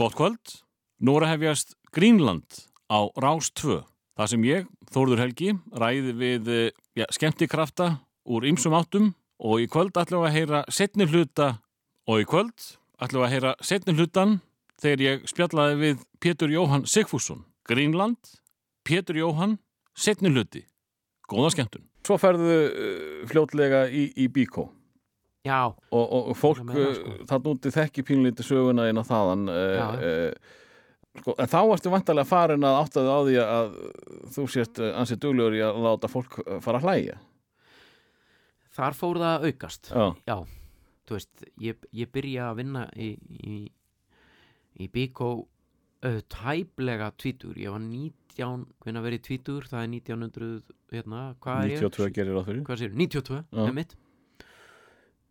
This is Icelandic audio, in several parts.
Gott kvöld. Nú er að hefjast Greenland á Rás 2. Það sem ég, Þórður Helgi, ræði við eh, ja, skemmtikrafta úr ymsum áttum og í kvöld ætlum við að heyra setni hluta og í kvöld ætlum við að heyra setni hlutan þegar ég spjallaði við Pétur Jóhann Sigfússon. Greenland, Pétur Jóhann, setni hluti. Góða skemmtun. Svo ferðu uh, fljótlega í, í Bíkó Já, og, og, fólk Það meina, sko. uh, það núti þekki pínlítið söguna inn á þaðan uh, uh, sko, en þá ertu vantarlega farin að áttaði á því að þú sést ansið duglegur í að láta fólk fara að hlæja þar fór það að aukast. Já, Já, þú veist, ég, ég byrja að vinna í, í, í Bíkó uh, tæplega tvítur. Ég var 19, hvernig verið tvítur, það er 1900, hérna, hvað er ég? 92 gerir á sér, 92, Já. með mitt.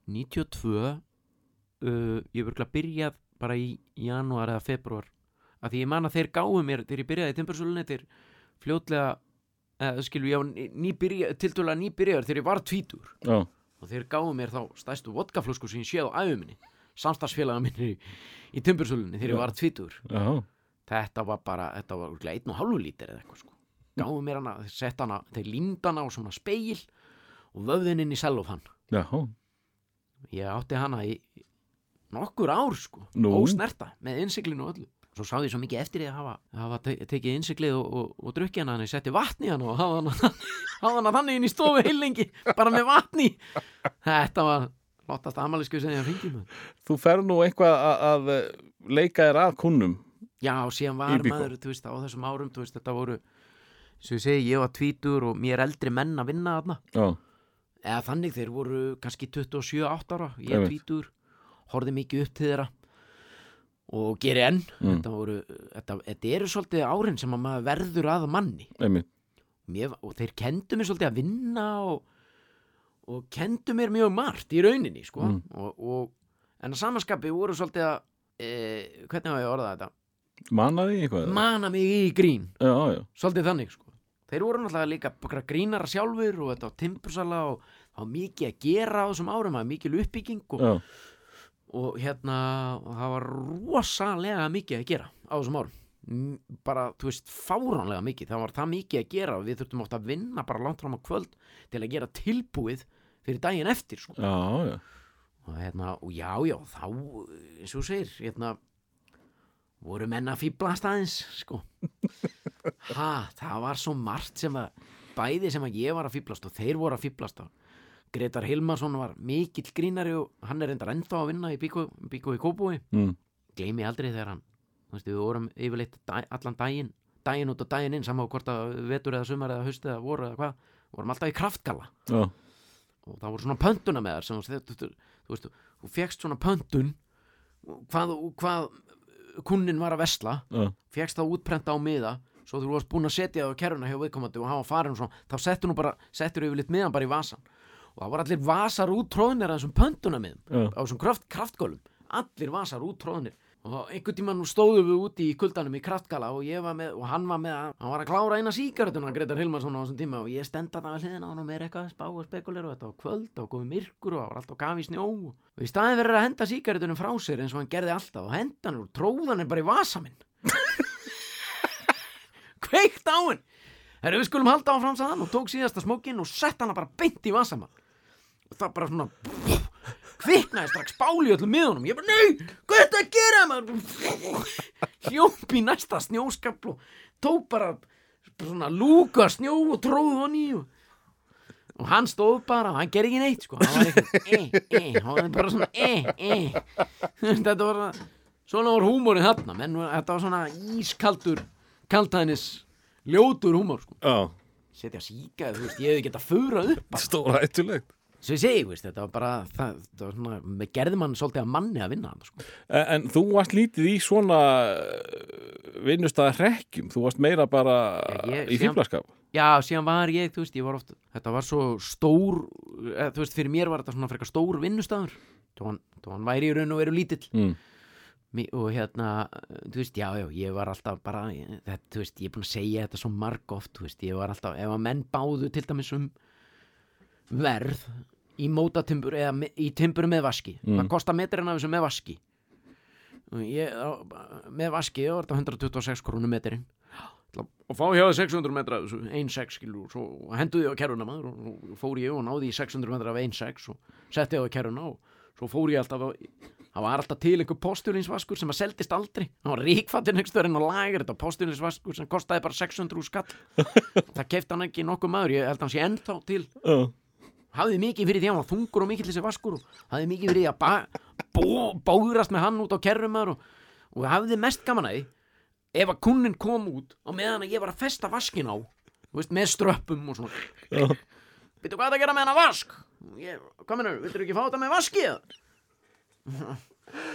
92, uh, ég verður að byrja bara í janúar eða februar. Af því ég man að þeir gáðu mér, þegar ég byrjaði í timbursölunni, þeir fljótlega, eða skilur, ég var nýbyrja, tiltölulega nýbyrjaður þegar ég var tvítur Já, og þeir gáðu mér þá stæstu vodkaflösku sem ég séð á æfuminni samstagsfélaga minni í, í timbursölunni þegar Já. ég var tvítur já, þetta var bara, þetta var örugglega einn og hálfu lítir eða eitthvað sko. Gáðu mér hana, þeir sett hana, þeir límd hana á svona speil og vöfðin inn í sellofan já, ég átti hana í nokkur ár sko, Nú. ósnerta með innsiklinu og öllu. Svo sá ég svo mikið eftir því að hafa, hafa te tekið innsiklið og, og, og drukki hana, þannig ég setti vatni hana og hafa hana, hafa hana þannig inn í stofu heilengi, bara með vatni þetta var lottast amalisku sem ég hringi með Þú fer nú eitthvað að, að leika þér að kunnum já, síðan var maður, þú veist, á þessum árum þú veist, þetta voru, sem ég segi, ég var tvítur og mér eldri menn að vinna þarna. Já, eða þannig, þeir voru kannski 27-8 ára, ég tvítur horfði mikið upp til þeirra og geri enn Mm. þetta, voru, þetta, þetta eru svolítið árin sem að maður verður að manni mér, og þeir kendu mér svolítið að vinna og, og kendu mér mjög margt í rauninni sko. Mm. og, og, en að samanskapi voru svolítið að e, hvernig hafa ég orðað þetta Mannaði eitthvað? mana mig í grín já, já, svolítið þannig sko. Þeir voru náttúrulega líka bara grínara sjálfur og þetta var timbursala og það var mikið að gera á þessum árum það var mikil uppbygging og, já, og hérna og það var rosalega mikið að gera á þessum árum bara, þú veist, fáránlega mikið það var það mikið að gera og við þurftum oft að vinna bara langt fram á kvöld til að gera tilbúið fyrir daginn eftir sko. já, já. og hérna, og já, já, þá eins og segir, hérna voru menn að fýblast aðeins sko ha, það var svo margt sem að bæði sem að ég var að fýblast og þeir voru að fýblast Gretar Hilmarsson var mikill grínari og hann er reyndar ennþá að vinna í Bíkó, í Kópúi Mm. gleymi aldrei þegar hann þú veist, við vorum yfirleitt allan daginn daginn út og daginn inn, saman á hvort að vetur eða sumar eða haust eða voru eða hvað vorum alltaf í kraftgalla já. og það voru svona pöntuna með þar þú veist, þú fegst svona pöntun hvað, hvað kunnin var að vesla já. fegst það útprenta á miða svo þú varst búin að setja það á kerruna hjá viðkomandi og hafa farin svona, þá settur nú bara settur yfirleitt miðan bara í vasan og það var allir vasar úttróðnir að þessum pöntuna miðum Já. á þessum kraft, kraftgölum allir vasar úttróðnir og einhvern tímann stóðum við úti í kuldanum í kraftgala og ég var með, og hann var með hann var að klára eina síkaretuna Gretar Hilmarsson á þessum tíma. Og ég stenda það að hliðina á hann og með eitthvað að spá og spekulir og þetta var kvöld og komið myrkur og það var alltaf gaf í snjó. Og í staðin verið að henda síkaretunum frá sér eins og hann gerði alltaf og henda hann og tróða hann bara í vasa minn. Kveikt á hann Herru, við skulum halda áfram saðan og tók síðasta smókin og sett hana bara beint í vasamann og það bara svona kviknaði strax báli öllum miðunum. Ég bara, nei, hvað er þetta að gera maður? Hljóp í næsta snjóskapl og tók bara svona lúka snjó og tróð hann í og, hann stóð bara og hann gerði ekki neitt sko. Hann var eitthvað, e, e, hann var bara svona e, e þetta var svona var húmórið þarna menn þetta var svona ískaldur kaltæðnis ljótur húmór sko. Já. setja síka, þú veist, ég hefði getað furað upp stóra hættulegt Svo ég segi, veist, þetta var bara það, það var svona, gerði mann svolítið að manni að vinna sko. En, en þú varst lítið í svona vinnustæða hrekkjum, þú varst meira bara Ég- í fíflaskap. Já, síðan var ég, þú veist, ég var oft þetta var svo stór eða, þú veist, fyrir mér var þetta svona frekar stór vinnustafur þá hann, væri í raun og veru lítill Mm. Og hérna, þú veist, já, já, ég var alltaf bara, þetta, þú veist, ég er búin að segja þetta svo marg oft, þú veist, ég var alltaf ef að menn báðu til dæmis um verð í mótatimbur eða me- í timbur með vaski, Mm. hvað kostar metrinn af þessu með vaski. Ég, á, með vaski og var þetta 126 krónum metirinn og fá hjá það 600 metra 1.6 skilur og svo henduði ég á kerruna maður og fór ég og náði í 600 metra af 1.6 og setti ég á kerruna og svo fór ég alltaf á, það var alltaf til einhver posturinsvaskur sem að seldist aldrei. Hann var ríkfattin einhver stöðurinn og lager þetta posturinsvaskur sem kostaði bara 600 skall. Það kefti hann ekki nokkuð maður ég held að hann sé ennþá til. Já. Hafði mikið fyrir því að hann var þungur og mikill þessi vaskur og hafði mikið fyrir því að bóðrast með hann út á kerrumar og, og hafði mest gaman að því ef að kunnin kom út á meðan að ég var að festa vaskin á veist, með ströppum og svona. Býttu hvað er að gera með hana vask? Ég, hvað mennur, viltur ekki fá þetta með vaskið?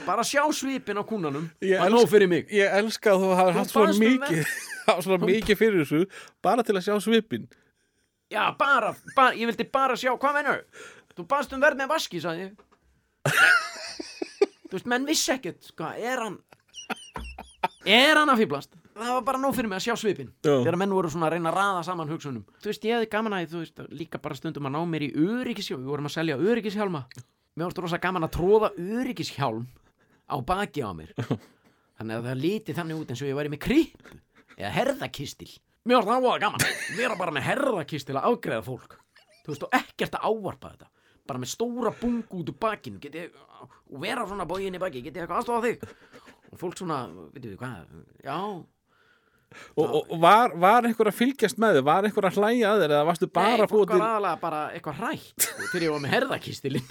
Bara sjá svipin á kunnanum Ég Það er elska- nóg fyrir mig Ég elska að þú hafði haft svona um mikið mikið fyrir þessu bara til að sjá svipin Já, bara, bara, ég vildi bara sjá, hvað mennur? Þú baðst um verð með vaski, sagði ég Þú veist, menn vissi ekkert, hvað, er hann Er hann að fýblast? Það var bara nóg fyrir mig að sjá svipin Já. Þegar menn voru svona að reyna að raða saman hugsunum Þú veist, ég hefði gaman að þú veist, líka bara stundum að ná mér í öryggishjálm Við vorum að selja öryggishjálma Mér varst rosa gaman að tróða öryggishjálm á baki á mér Þannig að það líti þannig út eins og ég væri með kripu Eða herðakistil Mér varst það voða gaman. Vera bara með herðakistil að afgreða fólk. Þú veist, og ekkert að ávarpa þetta. Bara með stóra bungu út úr ég, og vera svona bógin í baki Geti ég eitthvað aðstofa þig? Og fólk svona, veitum við hvað Já, og, og og var, var einhver að fylgjast með þig? Var einhver að hlæja að þér eða varstu bara var til bara eitthvað hrætt Þegar ég var með herðakistilinn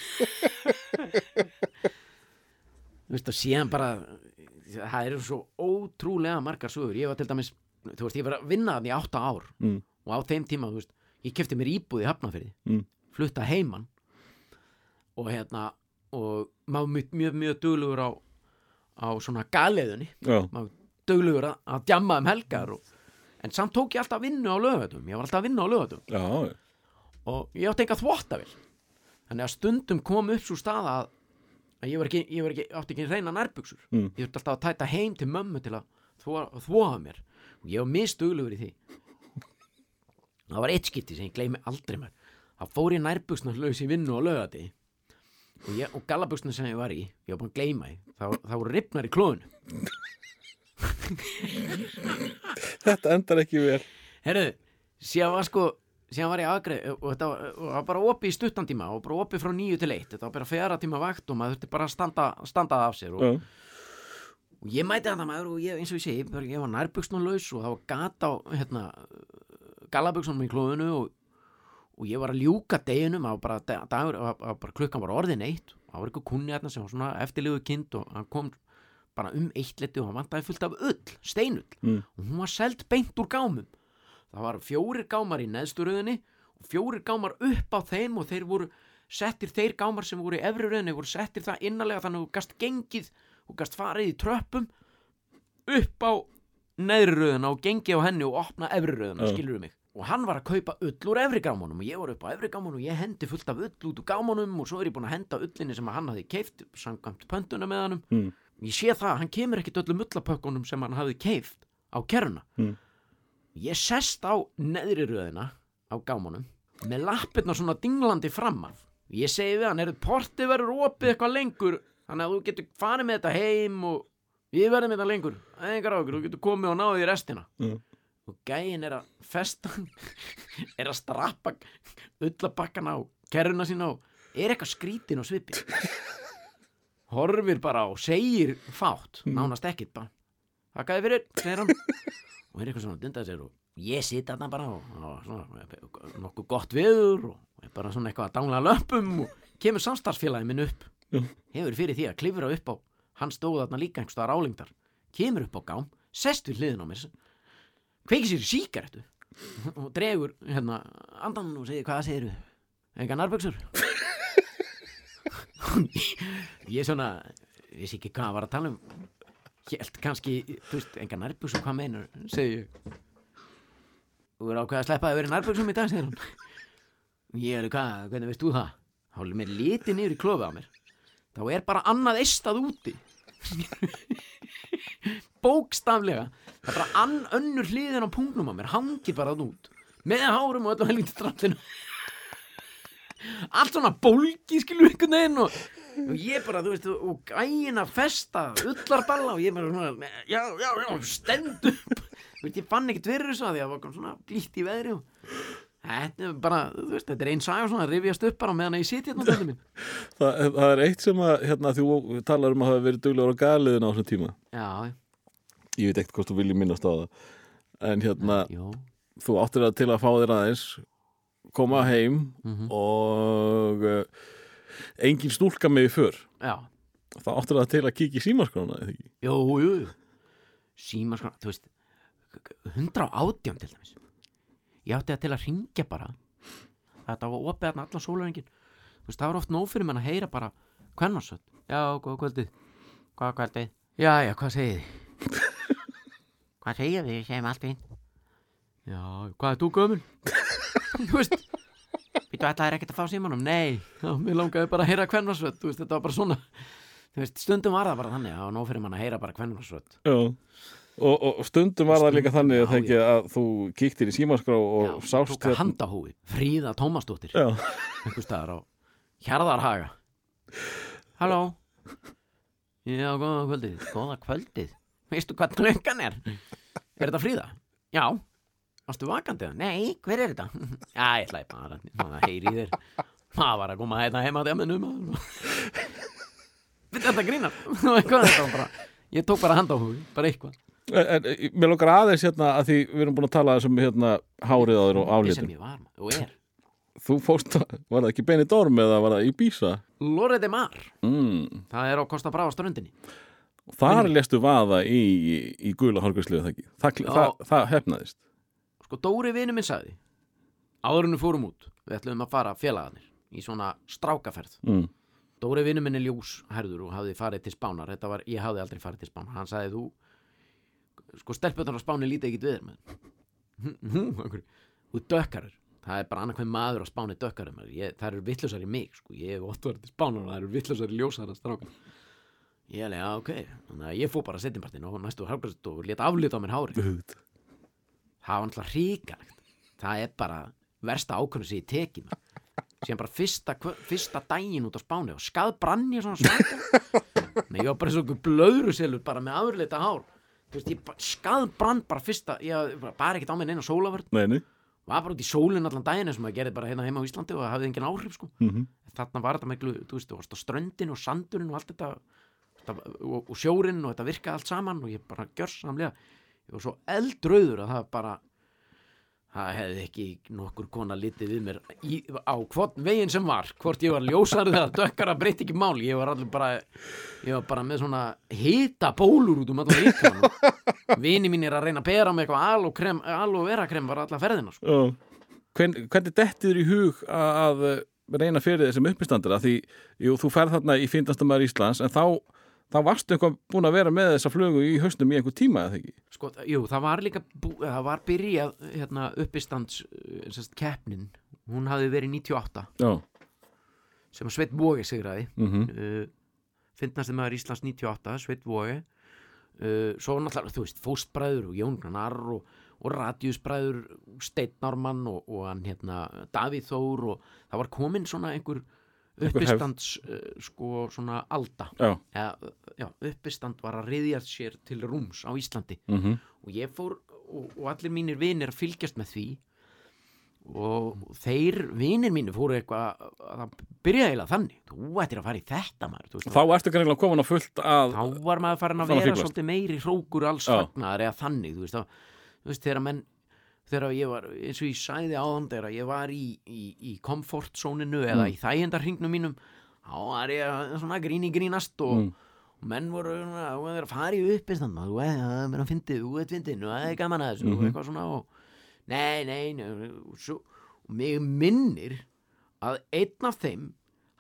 Þú veist, og síðan bara Það eru svo ótrúlega margar sögur. Ég var til dæmis, þú veist, ég var að vinna þannig í átta ár. Mm. Og á þeim tíma, þú veist, ég kefti mér íbúð í Hafnafyrði Mm. Flutta heiman. Og hérna, og maður mjög, mjög, mjög duglugur á á svona galeðunni Já, maður duglugur að, að djamma um helgar og, en samt tók ég alltaf vinnu á lögatum ég var alltaf að vinna á lögatum já, og ég átti enga þvottavél. Þannig að stundum kom upp svo staða að, að ég, var ekki, ég var ekki, átti ekki reyna nærbuxur. Mm. ég þurfti alltaf að tæta heim til mömmu til að þvoa mér og ég var mistuglugur í því. Það var eitt skipti sem ég gleymi aldrei mér þá fór ég nærbuxna laus í vinnu á lögati og, og gallabuxna sem ég var í ég var búin að gleyma því þá, voru ripnar í klóðinu. Þetta endar ekki vel. Herðu, síðan var sko síðan var ég aðgreið og þetta var, og það var bara opið í stuttan tíma og bara opið frá nýju til eitt. Þetta var bara fjara tíma vakt og maður þurfti bara að standa, standa af sér og, Já, og ég mæti þetta maður og ég, eins og ég segi bara, ég var nærbuxnalaus og það var gata á hérna, gallabuxnum í klóðinu og, og ég var að ljúka deginum það var bara, da- dagur, það það var bara klukkan var orðin eitt og það var eitthvað kunni hérna sem var svona eftirlegu kind og hann kom bara um eitt leti og hann vantaði fullt af ull, steinull Mm. og hún var seld beint úr gámum það var fjórir gámar í neðsturöðinni og fjórir gámar upp á þeim og þeir voru settir þeir gámar sem voru í efri röðinni voru settir það innanlega þannig að þú gast gengið og gast farið í tröppum upp á neðri röðina og gengið á henni og opna efri röðina, Já. skilur mig og hann var að kaupa ull úr efri gámanum og ég var upp á efri gámanum og ég hendi fullt af ull út úr gámanum og svo er ég búin að henda ullinni sem að hann hafði keift samkvæmt pöntuna með hannum Mm. ég sé það, hann kemur ekkit öllum ullapökkunum sem hann hafði keift á kerruna Mm. ég sest á neðri röðina á gámanum með lappirna svona dinglandi fram af ég segi við hann, er portið verður opið eitthvað lengur þannig að þú getur farið með þetta heim og við verðum þetta lengur. Engar águr, þú getur komið og náðið í restina. Mm. og gæin er að festa er að strappa ullapakkan á kerruna sína og er eitthvað skrítin á svipin horfir bara og segir fátt, nánast ekkit bara. Þakkaði fyrir, segir hann. Og er eitthvað svona dundað sér og ég sit þarna bara og, og svona, nokkuð gott viður og er bara svona eitthvað að dangla löpum og kemur samstarfsfélagi minn upp. Hefur fyrir því að klifra upp á hann stóð þarna líka einhverstaðar álingdar kemur upp á gám, sest við hliðin á mér kveikir sér síkaretu og dregur hérna andan og segir hvað segirðu? Enga nærböksur ég svona vissi ekki hvað var að tala um. Hélt kannski, þú veist, enga nærböksur hvað meinar, segi ég. Þú er ákveð að sleppa að vera nærböksum í dag, segir hann ég er hvað, hvernig veist þú það? Er mér litið niður í klófi á mér þá er bara annað eistað úti. Bókstaflega. Það er bara ann önnur hliðin á punktnum á mér hangir bara það út. Með hárum og öllu helviti strallinu allt svona bólgi skilur einhvern veginn og og ég bara, þú veist, og gæin að festa ullarballa og ég bara svona, já, já, já, stend upp. Þú veist, ég fann ekkert fyrir þessu að því að það var svona blítt í veðri og þetta er bara, þú veist, þetta er einn saga svona að rifjast upp bara meðan ég siti hérna á þetta minn Það, það er eitt sem að hérna, þú talar um að hafa verið duglegur á galiðin á þessum tíma. Já, ég veit ekkert hvort þú viljið minnast á það. En hérna, já, þú áttir að til að fá þér aðeins koma heim Mhm. og uh, engin stúlka með í för. Já. Þá áttir það til að kíkja í símaskrána eða ekki? Jú, jú, jú. Síma sko, þú veist 118 til dæmis Ég átti það til að ringja bara. Þetta var opið þarna allan sólarengin Þú veist, það var oft nóg fyrir mann að heyra bara Hvernarsöld, já, góða kvöldið. Góða kvöldið. Já, já, hvað segið þið? hvað segið þið, segjum allt fín Já, hvað er þú gömul? Þú veist Býtu ætlaðir ekkert að fá símanum? Nei, já, mér langaði bara að heyra hvernarsöld Þú veist, þetta var bara svona Þú veist, stundum var það bara þannig að nóg fyrir mann að heyra bara hvernarsöld Já og, og stundum var það líka þannig já, að, þengi, að þú kíktir í símaskrá og sást tók að handahúi Fríða Tómasdóttir. Já, einhver staðar á Hjarðarhaga. Halló? Já, góða kvöldið. Góða kvöldið. Veistu hvað klukkan er? Er þetta Fríða? Já. Varstu vakandi? Nei, hver er þetta? Já, ég ætlaði bara að heyri þér. Það var að koma hérna heima á dæminu Þetta grínar Hvað er þetta bara? Ég tók bara handahúi, bara eitthvað en, en mér lókar aðeins hérna að því við erum búin að tala þessum hérna hárið á þér og Þetta sem aflitin ég var Þú það ekki Benny Dorm eða var það Ibiza? Lore de Mar. Mm. Það er á Kosta Brava ströndinni. Þar lestu vaða í, í, í gula hárgræslu það ekki? Það, það, það hefnaðist. Sko Dóri vinu minn sagði Áðurinn við fórum út Við ætlum að fara félagarnir Í svona strákaferð. Mm. Dóri vinu minn er ljós herður og hafði farið til Spánar. Þetta var, ég hafði aldrei farið til Spánar. Hann sagði þú Sko stelpjöndar á Spáni lítið ekkit við Nú, okkur Þú dökkarir Það er bara annað maður á Spáni dökkarir ég, Það eru vittlusar í mig sko. Ég hef oft verið til Spánar og það eru vittlusar í ljósara strákar. Ég alveg, já, ok. Þannig að ég fór bara setjumpartin og næstu hálfgræst og lét aflita á mér hári það var náttúrulega ríkalegt það er bara versta ákvörðu sem ég teki maður. síðan bara fyrsta, fyrsta daginn út á spáni og skað brann ég svona svaka ég var bara eins og blöðruselur bara með afurleita hár veist, ég skað brann bara fyrsta ég bara, ekkert á mig neina sólavörn Nei, nei var bara út í sólinn allan daginn eins og maður gerði bara hérna heima á Íslandi og það hafði engin áhrif sko. mm þarna var þetta miklu, þú veist, þú varst á ströndin og sandurinn og allt þetta, og, og sjórinn og þetta virkaði allt saman og ég bara gjörsamlega, ég var svo eldröður að það bara það hefði ekki nokkur kona litið við mér í, á hvort veginn sem var hvort ég var ljósarið eða dökkara breytti ekki máli, ég var allir bara ég var bara með svona hita bólur út um allan líkamann vini mín er að reyna að bera með eitthvað al og, krem, al og vera krem var alla ferðina sko. Hvern, Hvernig dettiður í hug að, að reyna fyrir þessum uppistandur? Að því, jú, þú ferð þarna í fyndastamæður Íslands en þá, þá varstu eitthvað búin að vera með þessa flugu í haustum í einhver tíma eða ekki? Sko, jú, það var líka bú, það var byrjað hérna, uppistands sérst, keppnin, hún hafði verið 98 Já. Sem að Sveit Vóge sigraði. Mm uh, finnast þið maður Íslands 98 Sveit Vóge uh, svo náttúrulega, þú veist, Fóstbræður og Jón Grannar og, og Radjusbræður Steinn Normann og, og hann hérna Davíð Þór og það var komin svona einhver Uppistands uh, sko svona alda. Ja, já, uppistand var að riðjast sér til rúms á Íslandi. Mm og ég fór og, og allir mínir vinir fylgjast með því. Og þeir vinir mínir fóru eitthvað að byrjaði eiginlega þannig. Þú ættir að fara í þetta maður veist, Þá ertu greinlega komin á fullt að þá var maður farin að vera svolítið meiri hrókur alls Já. fagnar eða þannig þú veist, þá, þú veist þegar menn þegar ég var, eins og ég sæði áðan þegar ég var í, í, í komfortzóninu eða Mm. í þægendarhingnum mínum þá var ég svona gríni grínast og, Mm. og menn voru er að fara í uppistand maður, þú er að vera að fyndi, þú er fyndin og það er gaman að þessu og Mhm. eitthvað svona og nei, nei, nei og, svo, og mig minnir að einn af þeim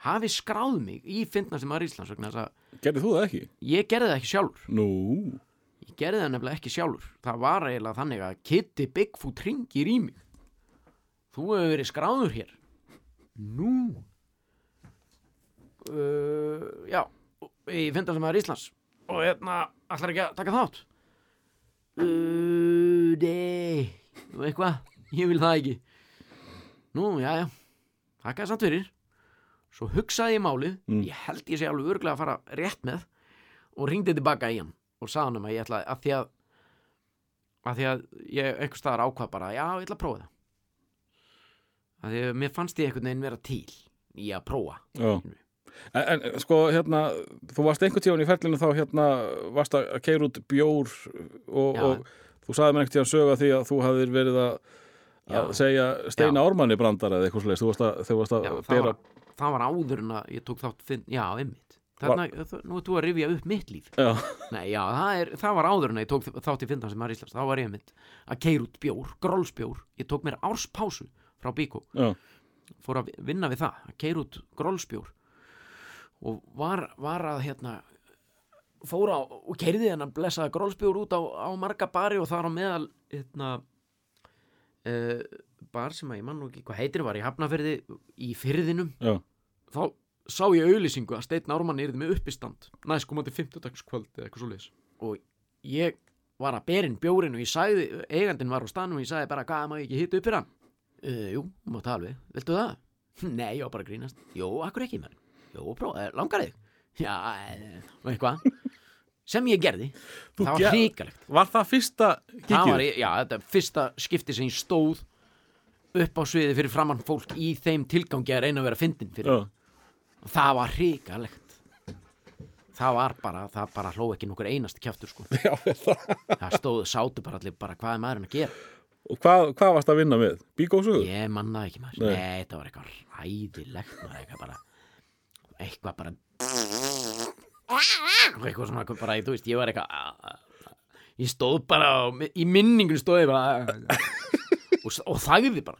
hafi skráð mig í fyndna sem var Íslands þess að Gerði þú það ekki? ég gerði það ekki sjálfur Nú ég gerði það nefnilega ekki sjálfur. Það var eiginlega þannig að Kitty Bigfoot ringir í mig. Þú hefur verið skráður hér. Nú? Uh, já ég finn það sem er Íslands. Og hérna allar ekki að taka þátt? Uh, nei. Og eitthvað, ég vil það ekki. Nú, já, já. Þakka samt fyrir. Svo hugsaði ég málið. Mm. ég held ég sé alveg örglega að fara rétt með og ringdi tilbaka í hann og sagði hann um að ég ætla að því að að því að ég einhvers staðar ákvað bara já, ég ætla að prófa það. Að því að mér fannst ég einhvern veginn vera til í að prófa. En, en sko, hérna, þú varst einhvern tíðan í ferlinu þá hérna varst að keira út bjór og, og þú sagði mér einhvern tíðan söga því að þú hafðir verið að, að segja Steina Ármanni brandara eða eitthvað svoleiðis, þú varst að, þú varst að bera var, það var áður en að ég tók þátt finn, já, einmitt Þarna, nú er þú að rifja upp mitt líf. Já, Nei, já, það, er, það var áður en að ég tók þátt í finna sem er Íslands, þá var ég mitt að keira út bjór, grólsbjór ég tók mér árspásu frá Bíkó já, fór að vinna við það, að keira út grólsbjór og var, var að hérna fór á og keiriði hennan blessaði grólsbjór út á, á marga bari og þar á meðal hérna uh, bar sem að ég man nú ekki hvað heitir var í Hafnafyrði í fyrðinum já, þá sá ég auðlýsingu að Steinn Ármann yrði með uppistand næst komandi 50 kvöld eða eitthvað svo og ég var að berinn bjórin og ég sagði, eigandinn var á stanum og ég sagði bara, hvað, ég ekki hitta upp fyrir hann? Uh, jú, má tala við, viltu það? Nei, ég var bara grínast Jú, akkur ekki, menn Jú, prófa, eh, langar þig? Já, eh, eitthvað sem ég gerði, Þú það var hrikalegt Var það fyrsta það var, kíkið? já, þetta er fyrsta skipti sem ég stóð upp á sviði fyrir framann fólk í þeim tilgangi að reyna að vera fyndin fyrir Já, það var hrikalegt það var bara, það bara hló ekki nokkur einasti kjaftur sko já, það. það stóðu, sátu bara allir bara hvað er maðurinn að gera Og hvað, hvað varst að vinna með? Bíkósugur? ég mannaði ekki maður, Nei. nei, þetta var eitthvað ræðilegt maður, eitthvað bara eitthvað bara eitthvað svona bara, þú veist, ég var eitthvað ég stóð bara á- í minningun stóð ég bara og, og þagði bara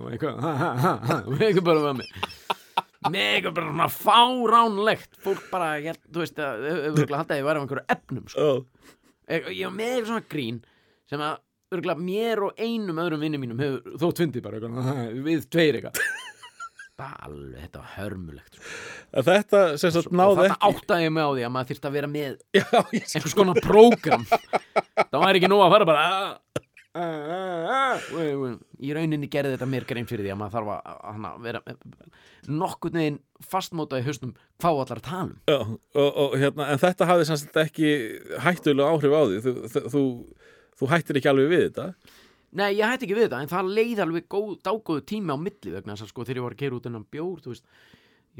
og eitthvað og eitthvað bara með með eitthvað bara svona fáránlegt fólk bara, ég, þú veist að örugglega haldi að ég var af einhverju efnum sko. Já, Eitthvað- ég var með eitthvað svona grín sem að örgulega mér og einum öðrum vinnum mínum hefur þótt fyndið bara eitthvað, við tveir eitthvað alveg, þetta var hörmulegt sko. þetta sem sagt og náði þetta ekki áttaði ég mig á því að maður þyrfti að vera með ég einhvers konar prógram það var ekki nóg að fara bara. Og í rauninni gerði þetta mér grein fyrir því að maður þarf að, að, að vera nokkurn veginn fastmóta í hausnum hvað allar að tala um. Já, og, og hérna, en þetta hafði semst ekki hættulega áhrif á því. Þú, þú, þú, þú hættir ekki alveg við þetta? Nei, ég hætti ekki við þetta, en það leið alveg góð, dágóðu tími á milli vegna þess að sko þegar ég var að keira út enn bjór, þú veist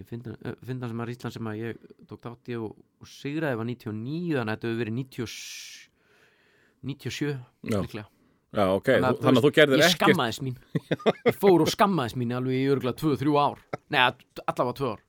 ég finna, uh, finna sem að Ísland sem að ég tók þátt í og, og sigraði var 99 þannig að þetta hefur verið 97 97 Já. líklega Já, ok, Þannig að, þannig að þú gerðir ég ekkert skammaðist mín. Ég fór og skammaðist mín alveg í örgulega 2-3 ár. Nei, allavega 2 ár.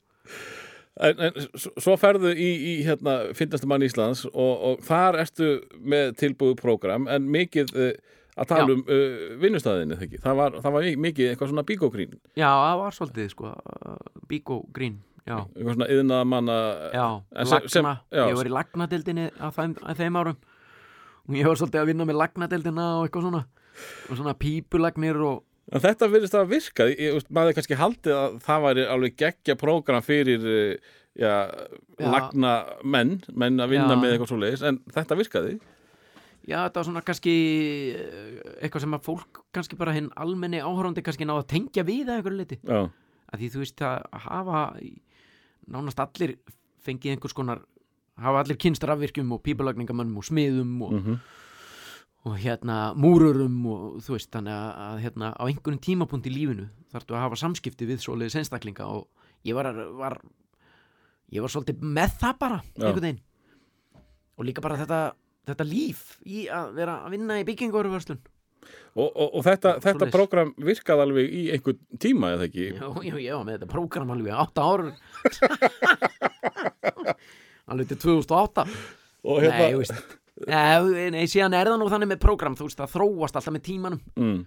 En, en svo ferðu í, í hérna, finnastumann Íslands og, og þar ertu með tilbúið prógram en mikið uh, að tala Já. um uh, vinnustæðinu það, það, var, það var mikið eitthvað svona bíkógrín Já, það var svolítið sko uh, Bíkó Grín, já, eitthvað svona yðnaðamanna já, en sem- lagna. já. Ég var í lagnadeildinni á þeim, á þeim árum og ég var svolítið að vinna með lagnadeildina og eitthvað svona og svona pípulagnir og En þetta virðist að virka, ég, maður kannski haldið að það væri alveg geggja prógram fyrir já, Já. lagna menn, menn að vinna Já. með eitthvað svoleiðis, en þetta virkaði. já, þetta var svona kannski eh, eitthvað sem að fólk kannski bara hinn almenni áhörandi kannski náða að tengja við að einhverju liti að því þú veist að hafa nánast allir fengið einhvers konar hafa allir kynst rafvirkjum og pípulagningamönnum og smiðum og, Mhm. og hérna múrurum og þú veist þannig að, að hérna á einhverjum tímapunkt í lífinu þarftu að hafa samskipti við svoleiðis einstaklinga og ég var, var ég var svolítið með það bara Já. einhvern veginn og líka bara þetta, þetta líf í að vera að vinna í byggingorverslun og, og, og þetta, þetta prógram virkaði alveg í einhvern tíma, eða ekki? Já, já, var með þetta prógram alveg átta ár alveg til 2008 Og Nei, hérna, þú veist Nei, nei, síðan er það nú þannig með prógram þú veist, það þróast alltaf með tímanum. Mm,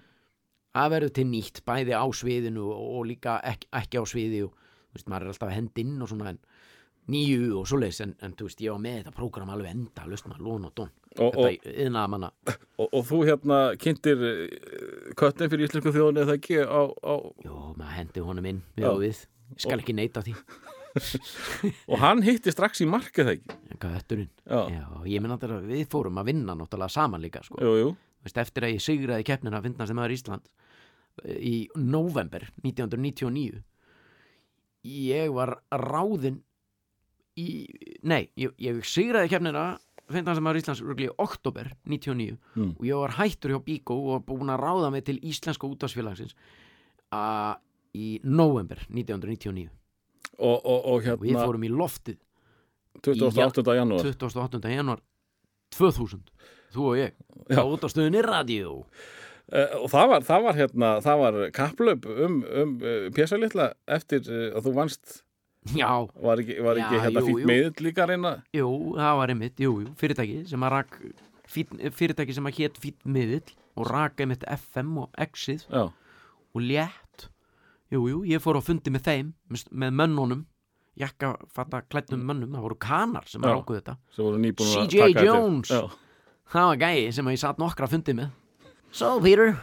það verður til nýtt, bæði á sviðinu og, líka ekki, ekki á sviði og þú veist, maður er alltaf að henda inn og svona en, nýju og svoleiðis en, en þú veist, ég var með þetta prógram alveg enda löst maður, lón og dón. Þetta yðnaða manna og, og þú hérna kynntir köttin fyrir íslensku þjóðinu eða ekki á, á, Jó, maður hendi honum inn við og við. Ég skal ekki neita því, og hann hitti strax í markið það ekki? ég minn að við fórum að vinna náttúrulega saman líka sko. jú, jú, Veist, eftir að ég sigraði keppnina að finna sem aður Ísland í november 1999 ég var ráðinn í, nei, ég, ég sigraði kefnina 15. maður Íslands rugli í oktober 99 Mm. og ég var hættur hjá Bíkó og búin að ráða mig til Íslenska útvarsfélagsins að í november 1999 og, og, og og við hérna fórum í loftið 28. janúar 28. januar 2000 þú og ég, Já. á út á stöðunni radio Uh, og það var, það var hérna, það var kapplöp um, um uh, Pésa litla eftir uh, að þú vannst já, var ekki, var ekki Já, hérna fýtt jú. miðl líka reyna jú, það var einmitt jú, jú, fyrirtæki sem að rak fín, fyrirtæki sem að hétt fýtt miðill og rak einmitt FM og Exið já, og létt jú, jú, ég fór á fundi með þeim með, mönnunum jakka fatta klættum mönnum, það voru kanar sem Já. að rákuðu þetta sem voru nýbúin að CJ taka Jones. það var gæi sem ég satt nokkra fundi með So Peter,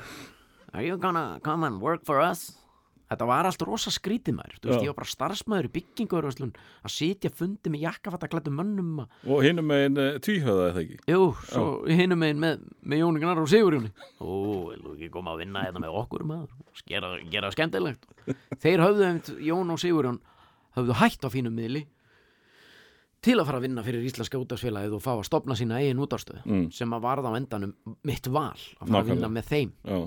are you gonna come and work for us? Þetta var allt rosa skrítið maður. Þú veist, ég var bara starfsmæður í byggingur að sitja fundi með jakkafatta klættum mönnum að, og hinum með einn uh, tvíhöða eða ekki? Jú, svo hinum megin með, með Jóni Gnar og Sigurjóni Ó, vil þú ekki koma að vinna þetta með okkur maður. Gera, gera skemmtilegt. Þeir höfðu Jón og Sigurjón höfðu hætt á fínum miðli til að fara að vinna fyrir Íslenska útafsfélagið og fá að stopna sína eigin útafstöð Mm. sem að varða á endanum mitt val að fara að Nákvæmlega. vinna með þeim. Já,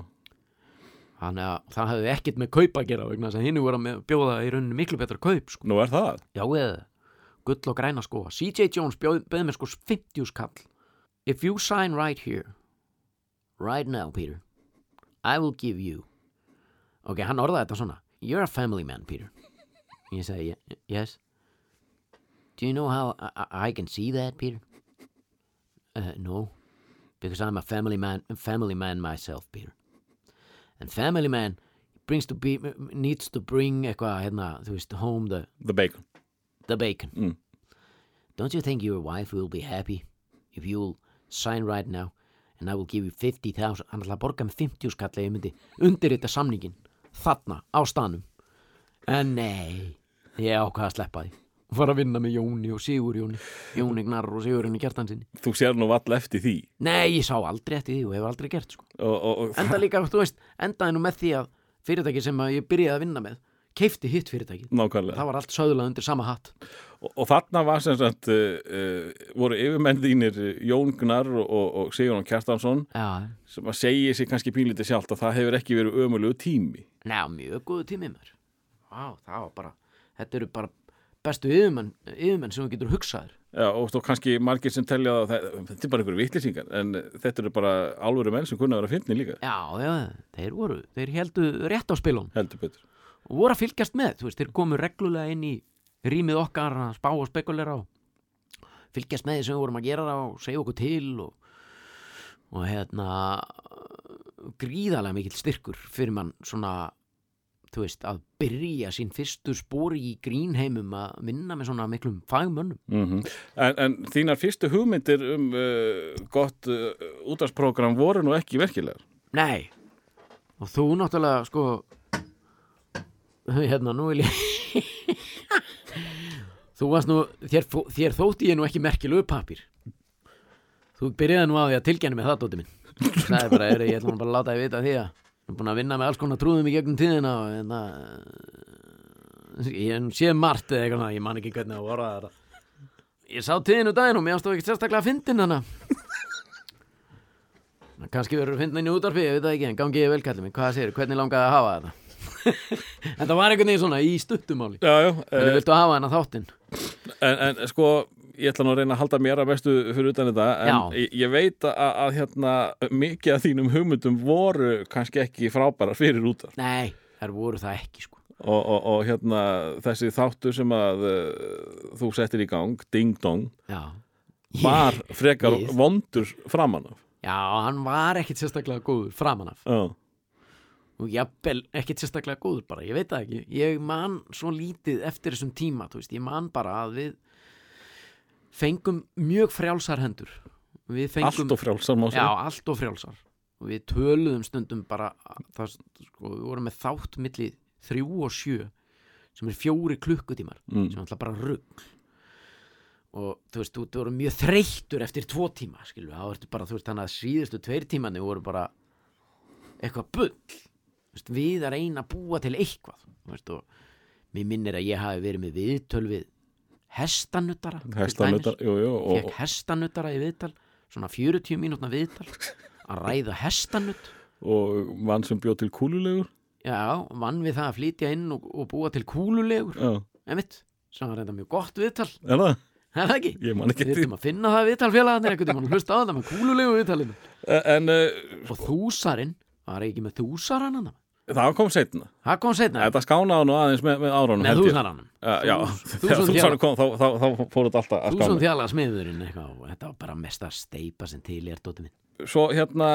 þannig að það hefði ekkit með kaup að gera vegna þess að hinnu voru að bjóða í rauninni miklu betra kaup sko. nú er það. Já eða, gull og græna sko. CJ Jones bjóð, bjóð með sko 50 skall if you sign right here right now Peter I will give you ok, hann orðaði þetta svona. You're a family man Peter. Ég segi "Ye- yes. Do you know how I, I- I can see that Peter? Uh, no. Because I'm a family man family man myself Peter and family man brings to be needs to bring eitthvað hérna, þú veist, home the the bacon the bacon. Mm. Don't you think your wife will be happy if you'll sign right now and I will give you 50,000 hann ætla að borga með 50 skall eða ég myndi undirrita samningin þarna á stanum en nei ég ákvað að sleppa því fara að vinna með Jóni og Sigurjóni Jóni. Gnar og Sigurjóni Kjartansinni þú sér nú vall eftir því. Nei ég sá aldrei eftir því og hefur aldrei gert sko. og, og, og, enda líka, þú veist, endaði nú með því að fyrirtæki sem að ég byrjaði að vinna með keifti hitt fyrirtæki nákvæmlega. Það var allt söðlað undir sama hatt. Og, og þarna var sem sagt uh, uh, voru yfirmenn þínir uh, Jón Gunnar og, og, og Sigurðan Kjartansson já, sem að segja sér kannski pínlítið sjálft að það hefur ekki verið ömulegu tími. Ná, mjög góðu tími mér Vá, það var bara Þetta eru bara bestu yfirmenn, yfirmenn sem þú getur hugsaður Já, og þá kannski margir sem telja að þetta er bara einhverju vitlýsingar en þetta eru bara álveru menn sem kunna að vera að finna líka. Já, já, þeir voru Þeir heldu rétt á spilun heldur betur. Og voru að fylgjast með, þú veist, þeir komu reglulega inn í rýmið okkar að spá og spekulera og fylgjast með því sem við vorum að gera það og segja okkur til og, og hérna gríðarlega mikill styrkur fyrir mann svona þú veist, að byrja sín fyrstu spóri í grínheimum að vinna með svona miklum fagmönnum. Mm en, en þínar fyrstu hugmyndir um uh, gott uh, útvarsprógram voru nú ekki verkilegar Nei. Og þú náttúrulega sko Hérna nú vil ég Þú varst nú þér, þér þótti ég nú ekki merkilegu pappir Þú byrjaði nú á því að tilgæna með það dóti minn. Það er bara, er, ég ætla nú bara að láta þið vita því að Ég er búin að vinna með alls konar trúðum í gegnum tíðina hérna Ég hef séð margt eða eitthvað, ég man ekki hvernig að voru þetta Ég sá tíðinu daginn og mér ástof ekki sérstaklega að fyndin hana. Kannski verður fyndin í útarfi, ég veit það ekki en gangi ég vel kallið mig, hvað segir, hvernig langaði að hafa þetta? En það var einhvern veginn svona í stuttumáli Já, já, hvernig uh, viltu hafa hennar þáttinn? en, en sko ég ætla nú að reyna að halda mér að bestu fyrir utan þetta en ég, ég veit að, að hérna, mikið af þínum hugmyndum voru kannski ekki frábærar fyrir útar nei, þær voru það ekki sko. Og, og, og hérna þessi þáttur sem að uh, þú settir í gang, Ding Dong já, var frekar Ég- vondur framan af. Já, hann var ekkit sérstaklega góður framan af. Já, og jafnvel ekkit sérstaklega góður bara, ég veit það ekki. Ég man svo lítið eftir þessum tíma þú veist, ég man bara að við fengum mjög frjálsar hendur. Fengum allt og frjálsar má Já, segja allt og frjálsar. Og við töluðum stundum bara það, sko, við vorum með þátt milli þrjú og sjö sem er fjóri klukkutímar Mm. sem er alltaf bara rugg og þú veist, þú, voru mjög þreyttur eftir tvo tíma, við, þá ertu bara þú veist, þannig að síðustu tveir tímanni voru bara eitthvað bull. Veist, við að reyna að búa til eitthvað veist, og mér minnir að ég hafi verið með viðtöl til Hestanutar, jú, jú, og, fekk hestanuttara í viðtal svona 40 mínútna viðtal að ræða hestanutt og mann sem bjóð til kúlulegur. Já, vann við það að flytja inn og, og búa til kúlulegur. Já, en mitt, sem var reynda mjög gott viðtal. Er það? er það ekki? Ég man ekki Við þurfum að finna það viðtal félagarnir einhvern tímann og hlusta á þetta með kúlulegu viðtalinu. En uh, og þúsarinn, var ekki með þúsarann hann það kom setna það kom setna Þetta skánaði nú aðeins með, með árunum með ég. þúsarann Já, þegar þúsarinn kom þá, þá, þá fór þetta alltaf að skána. Þjála smiðurinn eitthvað og þetta var bara mesta steipa sem til er dóttir minn Svo hérna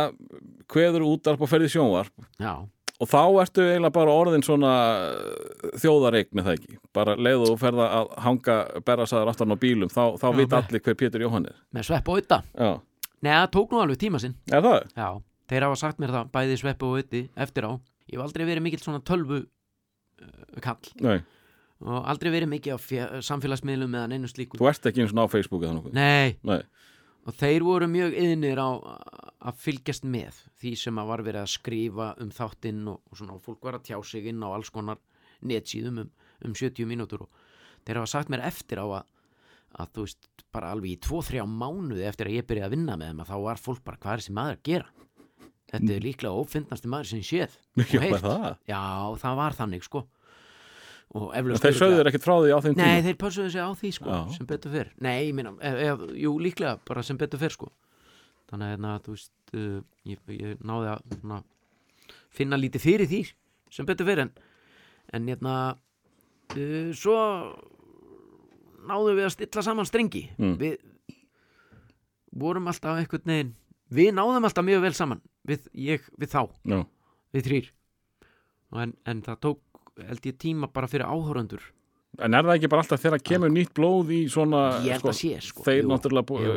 kveður útarp og ferði sjónvarp. Já, og þá ertu eiginlega bara orðin svona þjóðareik með það ekki? Bara leiðu og ferða að hanga berrasaður aftan á bílum þá, þá Já, veit með- allir hver Pétur Jóhann er. með svepp og ytta Já, Nei, það tók nú alveg tíma sinn. Er það? Já, þeir hafa sagt mér það, bæði svepp og ytti eftir á Ég hef aldrei verið mikill svona tölvu uh, kall. Nei, og aldrei verið mikið á samfélagsmiðlum eða neinu slíku. Þú ert ekki eins og á Facebook eða nokkuð? Nei, Nei, og þeir voru mjög yðnir á að fylgjast með því sem að var verið að skrifa um þáttinn og, og svona og fólk var að tjá sig inn á alls konar netsíðum um, um 70 mínútur og þeir hafa sagt mér eftir á að, að þú veist, bara alveg í 2-3 mánuði eftir að ég byrjaði að vinna með þeim að þá var fólk bara hvað er þessi maður að gera þetta er líklega ófindnasti maður sem séð já, það? Já, það var þannig sko. Þeir sögðu þér ekkert frá því á þeim Nei, tíma? þeir pössuðu sig á því sko, Já. sem betur fyrr. Nei, ég minna, eð, jú, líklega bara sem betur fyrr sko. Þannig að, hérna, þú veist, uh, ég, ég náði að svona, finna lítið fyrir því sem betur fyrr en, en hérna, uh, svo náðum við að stilla saman strengi. Mm. Við vorum alltaf einhvern veginn Við náðum alltaf mjög vel saman við, ég, við þá, Já, við þrýr en, en það tók, held ég, tíma bara fyrir áhórandur En er það ekki bara alltaf þegar kemur nýtt blóð í svona Ég held að sé, sko. Þeir Jú, náttúrulega jú.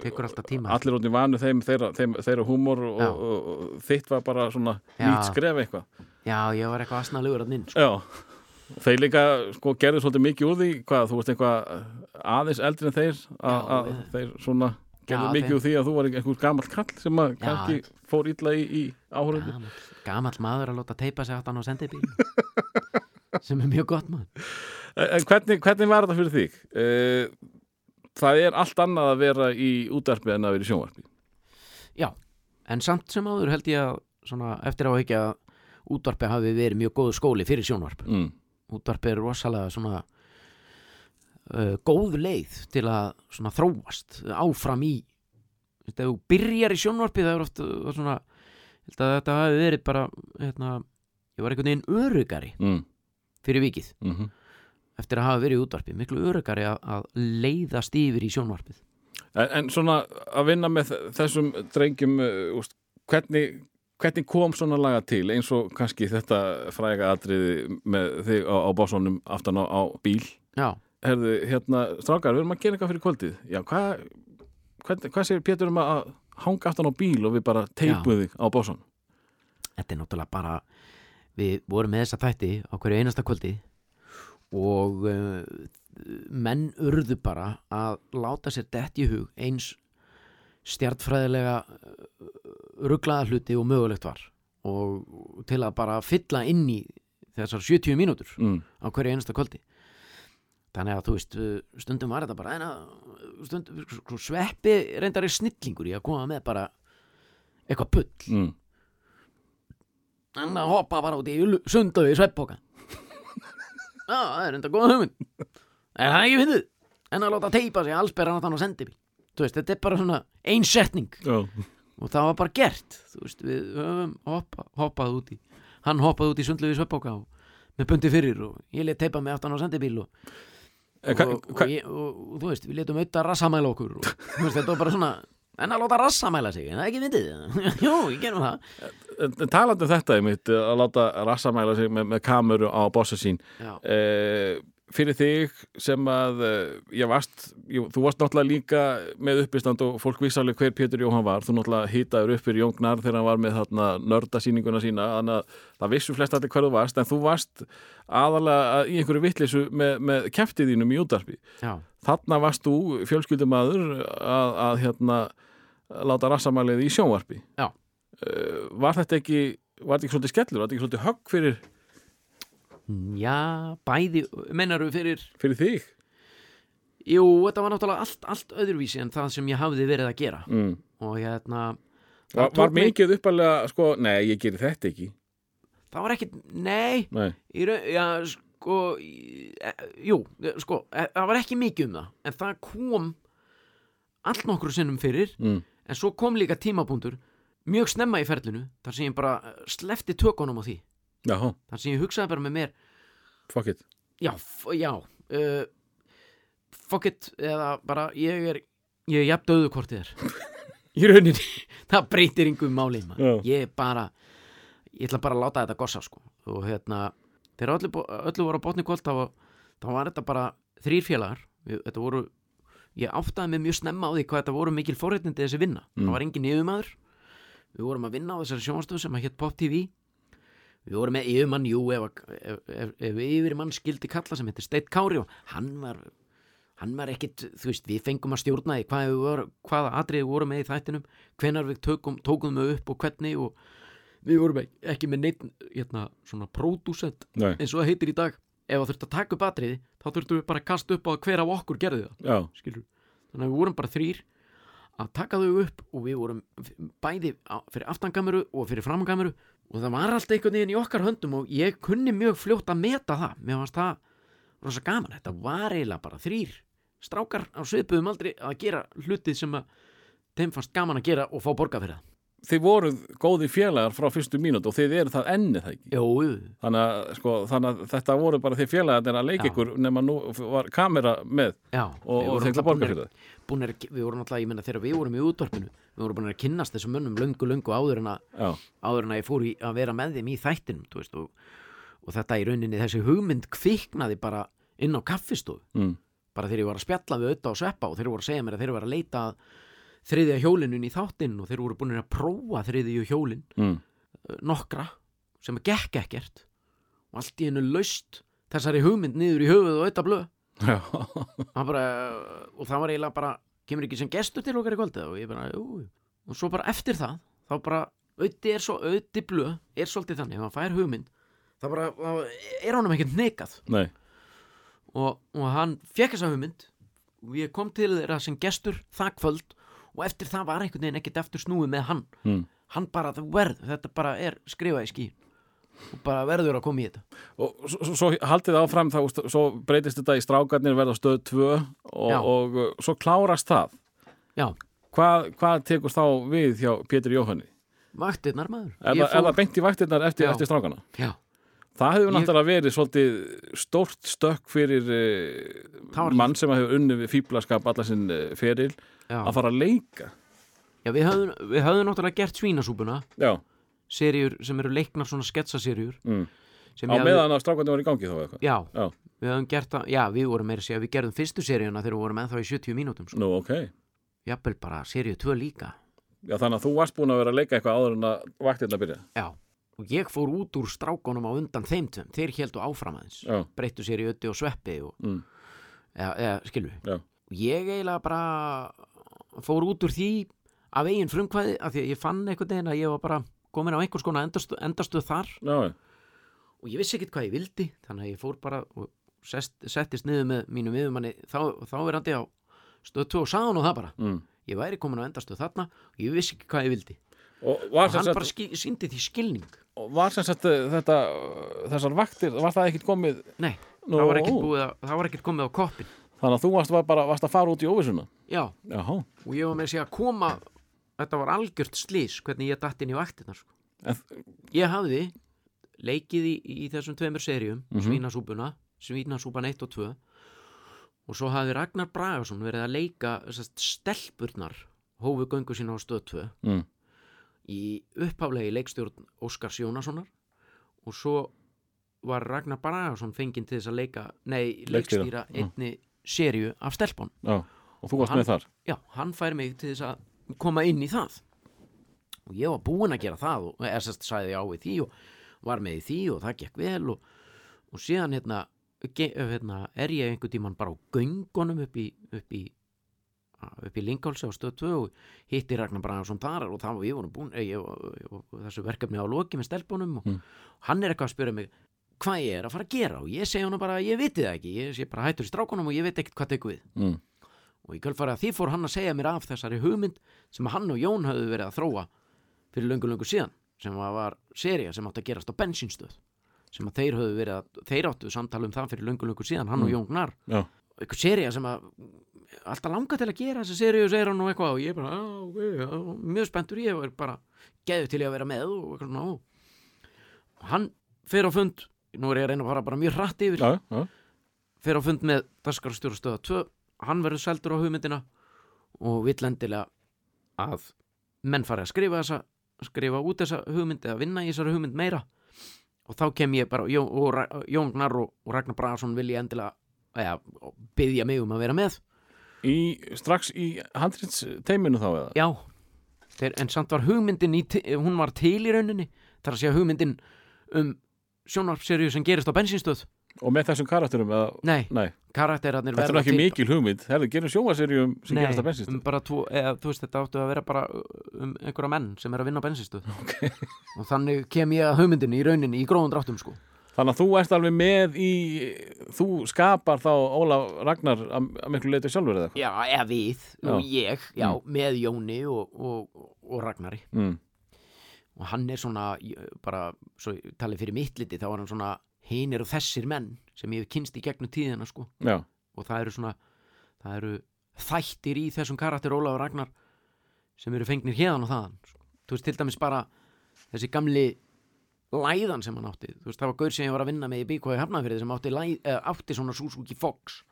tekur alltaf tíma. allir út í vanu þeim þeirra, þeim, þeirra húmor og, og, og þitt var bara svona Já. nýtt skref eitthvað. Já, ég var eitthvað asnalugur að minn sko. Já, þeir líka sko gerðu svolítið mikið úr því hvað, þú veist eitthvað aðeins eldri en þeir að við- þeir svona Já, mikið úr því að þú var einhver gamall kall sem að kannski fór illa í, í áhörundu gamall, gamall maður að láta teipa sig aftan á sendibíl. Sem er mjög gott maður. En hvernig, hvernig var þetta fyrir þig? Eh, Það er allt annað að vera í útarpi en að vera í sjónvarpi. Já, en samt sem áður held ég að svona, eftir á ekki að útvarpi hafi verið mjög góðu skóli fyrir sjónvarp. Mm. útvarpi er rosalega svona uh, góð leið til að svona þróast áfram í ef þú byrjar í sjónvarpi það er oft uh, svona þetta hafi verið bara hérna, ég var einhvern veginn örugari Mm. fyrir vikið. Mm eftir að hafa verið í útvarpi miklu örugari að, að leiðast yfir í sjónvarpið. En, en svona að vinna með þessum drengjum uh, úst, hvernig, hvernig kom svona laga til? Eins og kannski þetta fræga atriði með þig á, á básónum aftan á, á bíl? Já, Herðu, hérna, strákar, við erum að gera eitthvað fyrir kvöldið. Já, hvað hvað, hvað segir Pétur um að hanga aftan á bíl og við bara teipuð þig á básónum þetta er náttúrulega bara við vorum með þessa þætti á hverju einasta kvöldi og uh, menn urðu bara að láta sér dett í hug eins stjartfræðilega rugglaða hluti og mögulegt var. Og til að bara fylla inn í þessar 70 mínútur mm. á hverju einasta kvöldi þannig að þú veist uh, stundum var þetta bara en að stundum, sko, sveppi reyndar er snillingur í að koma með bara eitthvað pull Mm. hann að hoppa bara út í sundu í sveppboka já, það er enda góða hugmynd. En það er ekki fyndið? En að láta teipa sig allsberðan að þannig að sendi þú veist, þetta er bara svona ein setning. Já, og það var bara gert. Þú veist, við höfum hoppa, hoppað út í hann hoppaði út í sundlu í sveppboka og með bundi fyrir og ég let teipa mig aftan á sendibíl og, En og, hva- og, og, ég, og, þú veist, við letum auðvitað rassamæla okkur og þú veist, þetta var bara svona en að láta rassamæla sig, en það er ekki myndið jú, ég gerum það. En talandi um þetta einmitt, að láta rassamæla sig með, með kameru á bossa sín eh, fyrir þig sem að eh, ég varst, ég, þú varst náttúrulega líka með uppistand og fólk vissi alveg hver Pétur Jóhann var, þú náttúrulega hitaður upp fyrir Jóngnar þegar hann var með þarna nördasýninguna sína, þannig að það vissu flest allir hver þú varst, en þú varst aðalega í einhverju vittlisu með, með keftið þínum í útarpi þarna varst þú fjölskyldumadur að, að hérna láta rassamælið í sjónvarpi. Já. Eh, var þetta ekki var þetta ekki svolítið skellur, var þetta ekki svolítið högg fyrir Já, bæði, mennaru fyrir fyrir þig? Jú, þetta var náttúrulega allt, allt öðruvísi en það sem ég hafði verið að gera. Mm. og hérna það var, var mig- mikið uppalega sko, nei, ég geri þetta ekki. Það var ekkit, nei. Nei, raun, Já, sko e, Jú, sko, e, það var ekki mikið um það. En það kom allt nokkru sinnum fyrir. Mm. en svo kom líka tímapunktur mjög snemma í ferlinu þar sem ég bara slefti tökunum á því já, þar sem ég hugsaði bara með mér fuck it. Já, já uh, fuck it eða bara ég er ég er jafn döðu hvort þið er. Í rauninni, það breytir yngum máli maður. Já. ég er bara ég ætla bara að láta þetta gossa sko. Og hérna, þegar öllu, öllu voru á botni kvöld þá, þá var þetta bara þrýr félagar. Við- þetta voru, ég áttaði mig mjög snemma á því hvað þetta voru mikil forréttindi þessi vinna. Mm. það var engin yfirmaður við vorum að vinna á þessari sjónastöð sem að hétt Pop TV við vorum með yfirmann, jú ef, ef, ef, ef yfirmann skildi kalla sem heitir Steit Kári og hann var hann var ekkit, þú veist, við fengum að stjórna því hvað við voru, hvaða atriði við vorum með í þættinum hvenar við tökum, tókum þau upp og hvernig og við vorum ek- ekki með neitt hérna, svona pródúsent nei, eins og það heitir í dag. Ef það þurfti að taka upp atriði þá þurftum við bara að kasta upp á hver af okkur gerði það skilur þannig að við vorum bara þrýr að taka þau upp og við vorum bæði fyrir aftangameru og fyrir framangameru og það var allt einhvern veginn í okkar höndum og ég kunni mjög fljótt að meta það. Mér fannst það rosa gaman. Þetta var eiginlega bara þrýr strákar á svipuðum aldrei að gera hlutið sem að þeim fannst gaman að gera og fá borga fyrir það þið voruð góði félagar frá fyrstu mínútu og þið eru það enni það ekki? Þannig að, sko, þannig að þetta voru bara þið félagarnir að leika ykkur nema nú var kamera með já og, og vorum þeir ætla að borga búnir- fyrir það búnir, að- við vorum alltaf, ég menna þegar við vorum í útvarpinu við vorum búin að kynnast þessum mönnum löngu, löngu áður en að áður en að ég fór í að vera með þeim í þættinum veist, og, og þetta í rauninni þessi hugmynd kviknaði bara inn á kaffistofu. Mm, bara þegar ég var að spjalla við auðvitað og sveppa og þeir að að að að þriðja hjólinin í þáttinn og þeir voru búin að prófa þriðju hjólin. Mm, uh, nokkra sem gekk ekkert og allt í hennu laust þessari hugmynd niður í höfuð og auðvitað blöð. Bara, og það var eiginlega bara kemur ekki sem gestur til okkar í kvöldið og ég bara, jú, og svo bara eftir það þá bara, auði er svo auði blöð er svolítið þannig, ef hann fær hugmynd það bara, þá er honum ekkert nekað nei, og, og hann fekk þessa hugmynd og ég kom til þeirra sem gestur það kvöld og eftir það var einhvern veginn ekkert eftir snúið með hann. Mm. hann bara, verð, þetta bara er skrifað í skí og bara verður að koma í þetta. Og svo, svo- haldið áfram þá, svo breytist þetta í strákarnir verða stöð 2 og, og svo klárast það. Já, hvað, hvað tekur þá við hjá Pétur Jóhanni? Vaktirnar maður. Er, Ég það, í vaktirnar eftir, eftir strákana? Já, það hefur náttúrulega verið svolítið stórt stökk fyrir var- mann sem hefur unnið við fíblaskap alla sinn uh, feril já. að fara að leika já við, höfum, við höfum náttúrulega gert svínasúpuna já, seríur sem eru leiknar svona sketsaseríur mm. sem á ég hafði- meðan að strákarnir var í gangi þá eitthvað já, Já. við höfum gert það já, við vorum meira að segja, við gerðum fyrstu seríuna þegar við vorum ennþá í 70 mínútum sko. Nú, ok. jafnvel bara seríu 2 líka Já, þannig að þú varst búin að vera að leika eitthvað áður en að vaktirna byrja. já, og ég fór út úr strákonum á undan þeim tveim, þeir heldu áfram aðeins Já. breyttu sér í ötti og sveppi og, Mm. eða, eða skilu Já. og ég eiginlega bara fór út úr því af eigin frumkvæði af því að ég fann einhvern veginn að ég var bara komin á einhvers konar endastuð, endastuð þar. Já, og ég vissi ekkert hvað ég vildi þannig að ég fór bara og sest, settist niður með mínum yfirmanni þá, þá er hann á stöð 2 og sagði hann og það bara. Mm. ég væri komin á endastuð þarna og ég vissi ekki hvað ég vildi. Og og hann sagt, bara skil, síndi því skilning. Og var sem sagt uh, þetta, þessar vaktir, var það ekkit komið, nei, Nú. ekkert það var ekkert komið á koppin þannig að þú varst var bara varst að fara út í óvissuna. já, Jáhá. og ég var með að segja að koma þetta var algjört slís hvernig ég datt inn í vaktina sko. Ég hafði leikið í, í þessum tveimur seríum Mhm. svínasúpuna, svínasúpan 1 og 2 og svo hafði Ragnar Bragason verið að leika sest, stelpurnar hófu göngu sína á stöð 2 mm. í upphaflegi leikstjórn Óskars Jónassonar og svo var Ragnar Bragason fenginn til þess að leika nei, Leikstýra, einni seríu af stelpun Já, og þú varst hann- með þar. já, hann fær mig til þess að koma inn í það og ég var búinn að gera það og sérst sagði já við því og var með í því og það gekk vel og, og síðan hérna, hérna er ég einhvern tímann bara á göngunum upp í upp í, upp í Lingálsi á stöð 2 og hitti Ragnar Bragason þar og það var ég, og, og, og þessu verkefni á loki með stelpunum og Mm. hann er eitthvað að spyrja mig hvað ég er að fara að gera og ég segi hana bara, ég viti það ekki ég sé bara hættur í strákunum og ég veit ekkert hvað tekur við. Mm. og í kjöldfæri að því fór hann að segja mér af þessari hugmynd sem hann og Jón höfðu verið að þróa fyrir löngu löngu síðan sem var, seria sem átti að gerast á bensinstöð sem að þeir höfðu verið að þeir áttu samtala um það fyrir löngu löngu síðan hann og Jón Gnar og eitthvað seria sem að alltaf langa til að gera þessi seríu hann og eitthvað og ég bara, já, mjög spenntur ég er bara geðu til ég að vera með og og hann fer á fund nú er ég að reyna að fara bara mjög hratt yfir. Já, já, fer á fund með Daskarstjóra stöða 2 hann verður seldur á hugmyndina og vill endilega að menn fari að skrifa þessa skrifa út þessa hugmynd eða vinna í þessari hugmynd meira. Og þá kem ég bara Jón, og Jón Gnar og, og Ragnar Bragason vil ég endilega eða, byggja mig um að vera með. Í, strax í handrits teiminu þá eða? já, þeir, en samt var hugmyndin í, hún var til í rauninni. Þar að segja hugmyndin um sjónvarpseríu sem gerist á bensinstöð Og með þessum karakterum eða? nei, Nei, karakterarnir þetta er ekki mikil hugmynd Herðu, gerum sjóaserjum sem Nei, gerast að bensist um bara tvo, eða, þú veist þetta áttu að vera bara um einhverja menn sem er að vinna á bensinstöð okay. og þannig kem ég að hugmyndinni í rauninni í gróðum dráttum sko Þannig að þú ert alveg með í Þú skapar þá Ólaf Ragnar að, miklu leiti sjálfur eða eitthvað já, eða við, Já. og ég já, Mm. með Jóni og, og, og Ragnari mm. Og hann er svona, bara svo talið fyrir mitt liti, þá er hann svona hinir og þessir menn sem ég hef kynst í gegnum tíðina sko. Já, og það eru svona það eru þættir í þessum karakter Ólafur Ragnar sem eru fengnir hérðan og þaðan sko. þú veist til dæmis bara þessi gamli læðan sem hann átti. Þú veist það var gaur sem ég var að vinna með í Bíkói Hafnafyrði sem átti, læð, eh, átti svona Suzuki Fox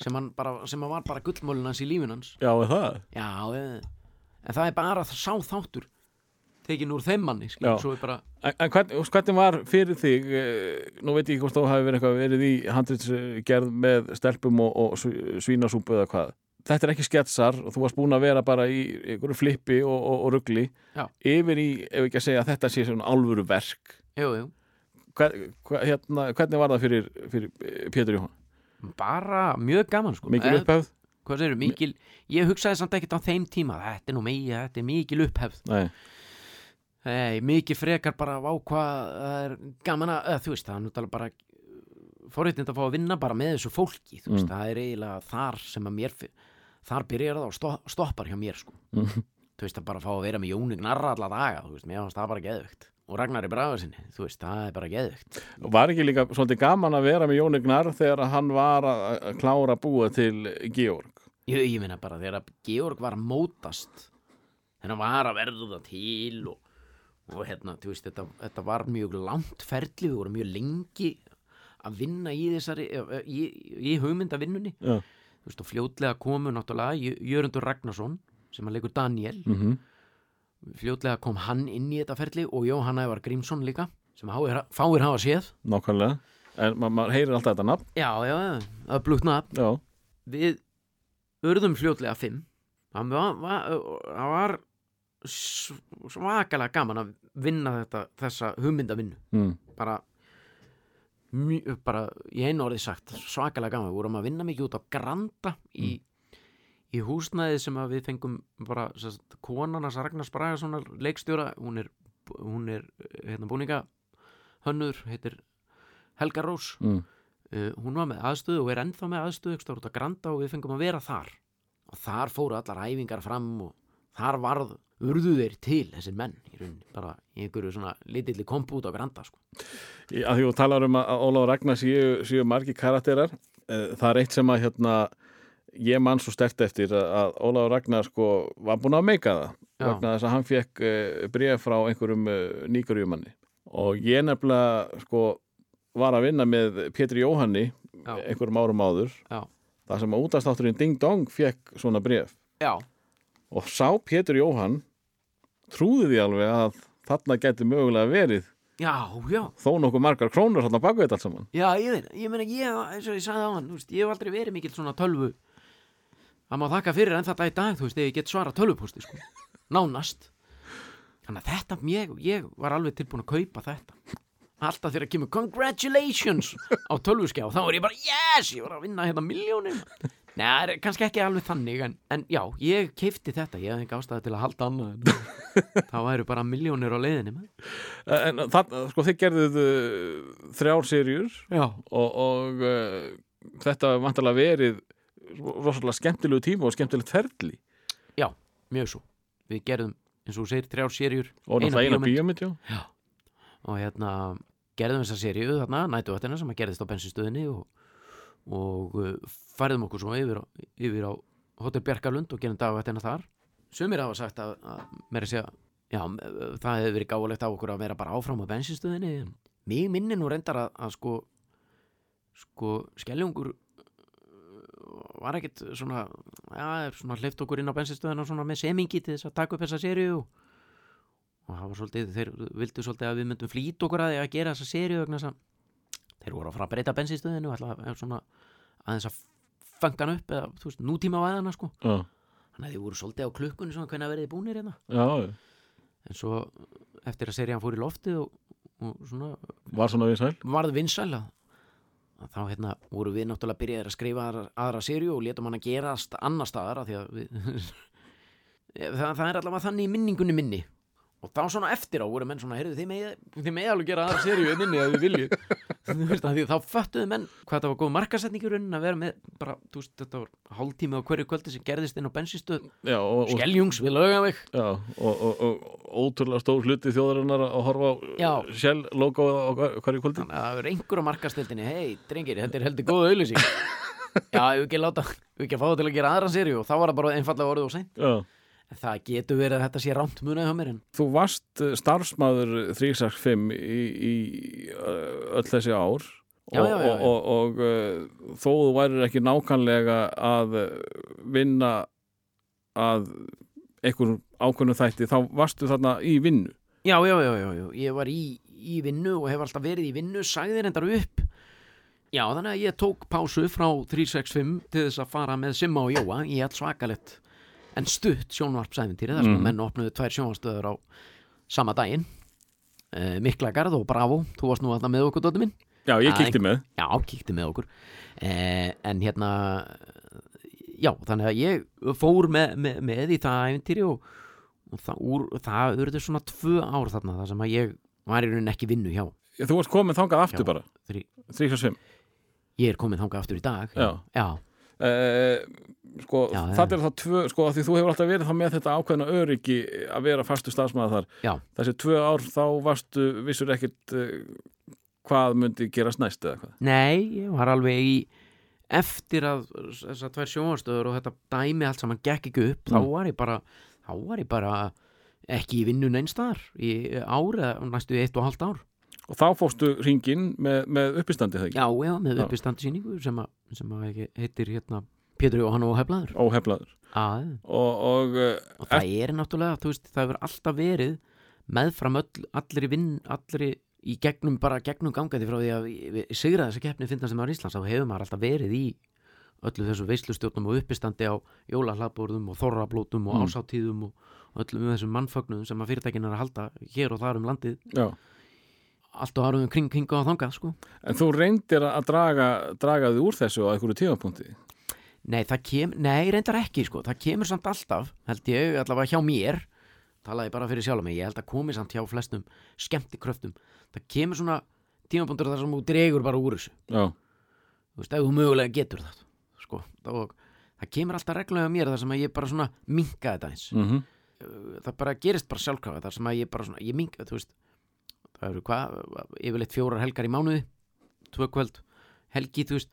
sem hann bara, sem hann var bara gullmólin hans í lífin hans. Já, er það? Já, eh, en það er bara sá þáttur tekin úr þeim manni bara, En, en hvern, hvernig var fyrir þig eh, nú veit ég ekki hvort þú hafi verið, eitthvað, verið í handritsgerð með stelpum og, og sv- svínasúpu eða hvað. Þetta er ekki sketsar og þú varst búin að vera bara í einhverju flippi og, og, og ruggli yfir í, ef ekki að segja að þetta sé svona álfuru verk jú, jú. Hver, hver, hérna, hvernig var það fyrir, fyrir eh, Pétur Jóhann? bara mjög gaman sko. Mikil Eh, upphefð? mikil, ég hugsaði samt ekkert á þeim tíma, þetta er nú megi, þetta er mikil upphefð. Nei, Nei, mikið frekar bara á hvað það er gaman að, eða, þú veist, það er náttúrulega bara forréttind að fá að vinna bara með þessu fólki, þú veist, Mm. það er eiginlega þar sem að mér, þar byrjar það og sto- stoppar hjá mér, sko Mhm. þú veist, að bara fá að vera með Jóni Gnarra alla daga, þú veist, mér fannst það bara geðvögt og Ragnari Bragasinni, þú veist, það er bara geðvögt og var ekki líka svolítið gaman að vera með Jóni Gnar þegar hann var að að klára að búa til Georg ég, ég meina bara þegar að Georg var að mótast þegar hann var að verða það til og, og hérna, þú veist, þetta, þetta var mjög langt ferli, við vorum mjög lengi að vinna í þessari eh, í, í hugmyndavinnunni. Já, þú veist, og fljótlega komu náttúrulega Jö- Jörundur Ragnarsson sem að leikur Daniel mm fljótlega kom hann inn í þetta ferli og Jóhann Ævar Grímsson líka sem háir, fáir hafa séð. Nákvæmlega. En ma maður heyrir alltaf þetta nafn. Já, já, það er blútt nafn við urðum fljótlega fimm. Það var, var, var svakalega gaman að vinna þetta, þessa hugmyndavinnu. Mm. bara, bara í einu orði sagt svakalega gaman, við vorum að vinna mikið út á Granda í, í húsnæði sem við fengum bara sest, konanas Ragnars Bragasonar leikstjóra, hún er, hún er hérna búninga hönnur, heitir Helga Rós. Mm. uh, hún var með aðstöðu og er ennþá með aðstöðu ekki stór út að granda og við fengum að vera þar. Og þar fóru allar æfingar fram og þar varð urðu þeir til þessir menn í rauninni, bara í einhverju svona litilli kompu út á granda sko. Því þú talar um að Ólafur Ragnar séu, séu margi karakterar eh, það er eitt sem að hérna ég mann svo stert eftir að, Ólafur Ragnar sko var búin að meika það Já. vegna þess að hann fekk uh, bregð frá einhverjum uh, nýgurjumanni og ég nefnilega sko var að vinna með Pétur Jóhanni Já. einhverjum árum áður Já. það sem að útastátturinn Ding Dong fekk svona bregð Já, og sá Pétur Jóhann trúði því alveg að þarna geti mögulega verið já, já. þó nokkuð margar krónur þarna baku þetta allt saman. Já, ég veit, ég meina ég, eins og ég sagði á hann veist, ég hef aldrei verið mikill svona tölvu það má þakka fyrir en þetta í dag þú veist, ég get svara tölvupústi sko. nánast. Þannig að þetta, ég, ég var alveg tilbúin að kaupa þetta. Alltaf þegar kemur congratulations á tölvuskjá, þá er ég bara yes, ég var að vinna hérna miljónir Nei, það er kannski ekki alveg þannig en, en já, ég keifti þetta, ég hef ekki ástæði til að halda annað þá væru bara miljónir á leiðinni. En það, sko, þið gerðuð uh, þrjár serjur já, og, og uh, þetta vantarlega verið rosalega skemmtilegu tíma og skemmtilegt ferli mjög svo við gerðum, eins og þú segir, þrjár serjur og Eina náttúrulega eina bíómynd. bíómynd, já. og hérna gerðum þessa seríu þarna, nætuvættina sem að gerðist á bensinstöðinni og, og uh, færðum okkur svo yfir yfir á Hotel Bjarkarlund og gerum dagvættina þar. Sumir hafa sagt að, að meira segja, já, það hefði verið gáulegt á okkur að vera bara áfram á bensinstöðinni mig minni nú reyndar að, að sko sko skelljungur uh, var ekkit svona já, svona hleyft okkur inn á bensinstöðina svona með semingi til þess að taka upp þessa seríu og það var svolítið, þeir vildu svolítið að við myndum flýt okkur að því að gera þessa seríu vegna þess að þeir voru að fara að breyta bensinstöðinu og ætla að svona aðeins að fanga hann upp eða, þú veist, nútíma væðana sko. Já, þannig að þeir voru svolítið á klukkunni svona hvernig verið búnir hérna. Já, en svo eftir að serían fór í loftið og, og svona var svona við sæl varð vinsæl að að þá hérna voru við náttúrulega byrjaðir að skrifa aðra, aðra seríu og letum hann að gerast annar staðar því að við það, það er allavega þannig í minningunni minni og þá svona eftir á voru menn svona heyrðu þið með, með alveg gera aðra seríu en inni að þið því þá föttuðu menn hvað það var góð markasetningur að vera með bara, þú veist, þetta var hálftími á hverju kvöldi sem gerðist inn á bensinstöð Skeljungs við já, og, og, og ótrúlega stór hluti þjóðarinnar að horfa á Já. Shell logo á hver- hverju kvöldi. Þannig að það er einhver á markastildinni hei, drengir, þetta er heldur góð auðlýsing já, við ekki láta við ekki að fá það til að gera aðra seríu og þá var það bara einfallega orðið og seint. Já. En það getur verið að þetta sé rámt munið hjá mér en Þú varst uh, starfsmaður 365 í, í uh, öll þessi ár Já, og, já, já, og, og, og uh, þó þú værir ekki nákvæmlega að vinna að einhverjum ákveðnum þætti þá varstu þarna í vinnu. Já, já, já, já, já. ég var í, í vinnu og hef alltaf verið í vinnu sagði reyndar upp. Já, þannig að ég tók pásu frá 365 til þess að fara með Simma og Jóa í allt svakalett en stutt sjónvarpsæfintýri þar sem Mhm. menn opnuðu tvær sjónvarstöður á sama daginn. Uh, Miklagarð og Bravo þú varst nú alltaf með okkur, Dóttir minn. Já, ég kíkti með. Já, kíkti með okkur. Eh, En hérna Já, þannig að ég fór með, með, með í það æfintýri og, og það, úr, það urðu svona tvö ár þarna þar sem að ég var í raunin ekki vinnu hjá. Þú varst komin þangað aftur Já. bara? Þrí, 365 Ég er komin þangað aftur í dag. Já. já, Sko, Já, það er það tvö Sko, því þú hefur alltaf verið þá með þetta ákveðna öryggi að vera fastu starfsmaður þar. Já, Þessi tvö ár þá varstu vissur ekkit uh, hvað myndi gerast næst eða hvað? Nei, ég var alveg í eftir að þessar tvær sjónvarstöður og þetta dæmi allt saman gekk ekki upp þá Mm. var ég bara þá var ég bara ekki í vinnu neinstar í ár eða næstu eitt og halvt ár Og þá fórstu ringin með, með uppistandi þegar Já, já, með Já. uppistandisýningu sem, að, sem að heitir hérna Pétur Jóhann og Heflaður Óheflaður. Að, og, og uh, og það er náttúrulega, þú veist, það hefur alltaf verið meðfram öll, allri vinn allri í gegnum, bara gegnum gangandi frá því að sigra þessa keppni finnast sem á Íslands, þá hefur maður alltaf verið í öllu þessu veislustjórnum og uppistandi á jólahlaðbúrðum og þorrablótum og Mm. ásáttíðum og öllum þessum mannfögnuðum sem að fyrirtækin er að halda hér og þar um landið. Já allt og aðröðum kring, kring og þangað, sko. En þú reyndir að draga, draga þið úr þessu á einhverju tímapunkti? Nei, það kem, nei, reyndar ekki sko. það kemur samt alltaf, held ég allavega hjá mér, talaði bara fyrir sjálf mig. Ég held að komi samt hjá flestum skemmtikröftum, það kemur svona tímapunktur þar sem þú dregur bara úr þessu. Já, þú veist, ef þú mögulega getur það sko, og það kemur alltaf reglulega mér þar sem að ég bara svona minka þetta eins mm það bara gerist bara sjálfkrafa þar sem að ég bara svona, ég minka, þú veist það eru hvað, yfirleitt fjórar helgar í mánuði tvö kvöld helgi, þú veist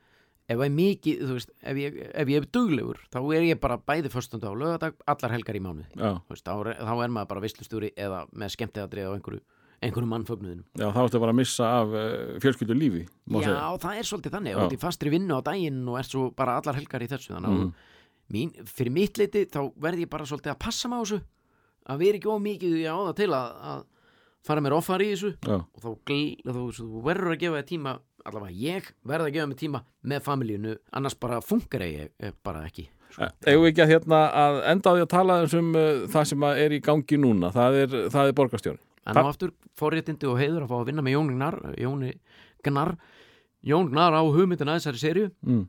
ef ég er mikið, þú veist, ef ég, ef ég er duglegur þá er ég bara bæði föstund á lögadag allar helgar í mánuði, já, þú veist, þá, er- þá er maður bara veistlustúri eða með skemmtiðadrið á einhverju einhverju mannfögnuðinu já, þá ertu bara að missa af uh, fjölskyldu lífi má Já, segja. það er svolítið þannig, Já. og þetta er fastri vinnu á daginn og er svo bara allar helgar í þessu þannig að Mhm. mín, fyrir mitt leiti þá verð ég bara svolítið að passa mig á þessu að vera ekki ómikið í á það til að, að fara mér offar í þessu Já, og þá, verður að gefa þér tíma allavega ég verð að gefa mér tíma með familíunu annars bara funkar ég eh, bara ekki sko. Eigum við ekki að hérna að enda á því að tala um uh, það sem að er í gangi núna? Það er, það er borgarstjóri en á aftur forréttindi og heiður að fá að vinna með Jóni Gnar Jóni Gnar Jón Gnar á hugmyndina þessari serju mm.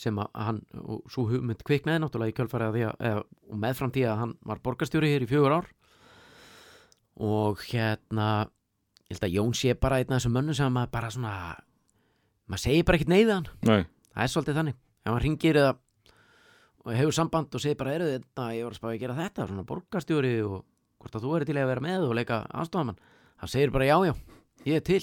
sem að hann, og svo hugmynd kviknaði náttúrulega í að að, eða, og meðfram því að hann var borgarstjóri hér í fjögur ár og hérna ég held að Jón sé bara einn af þessum mönnum sem maður bara svona maður segir bara ekkert neyðið hann. Nei, það er svolítið þannig. Ef hann ringir eða og hefur samband og segir bara eru þetta, ég var að spáði að gera þetta svona borgarstjóri og hvort að þú eru til að vera með og leika aðstofamann hann segir bara já já, ég er til.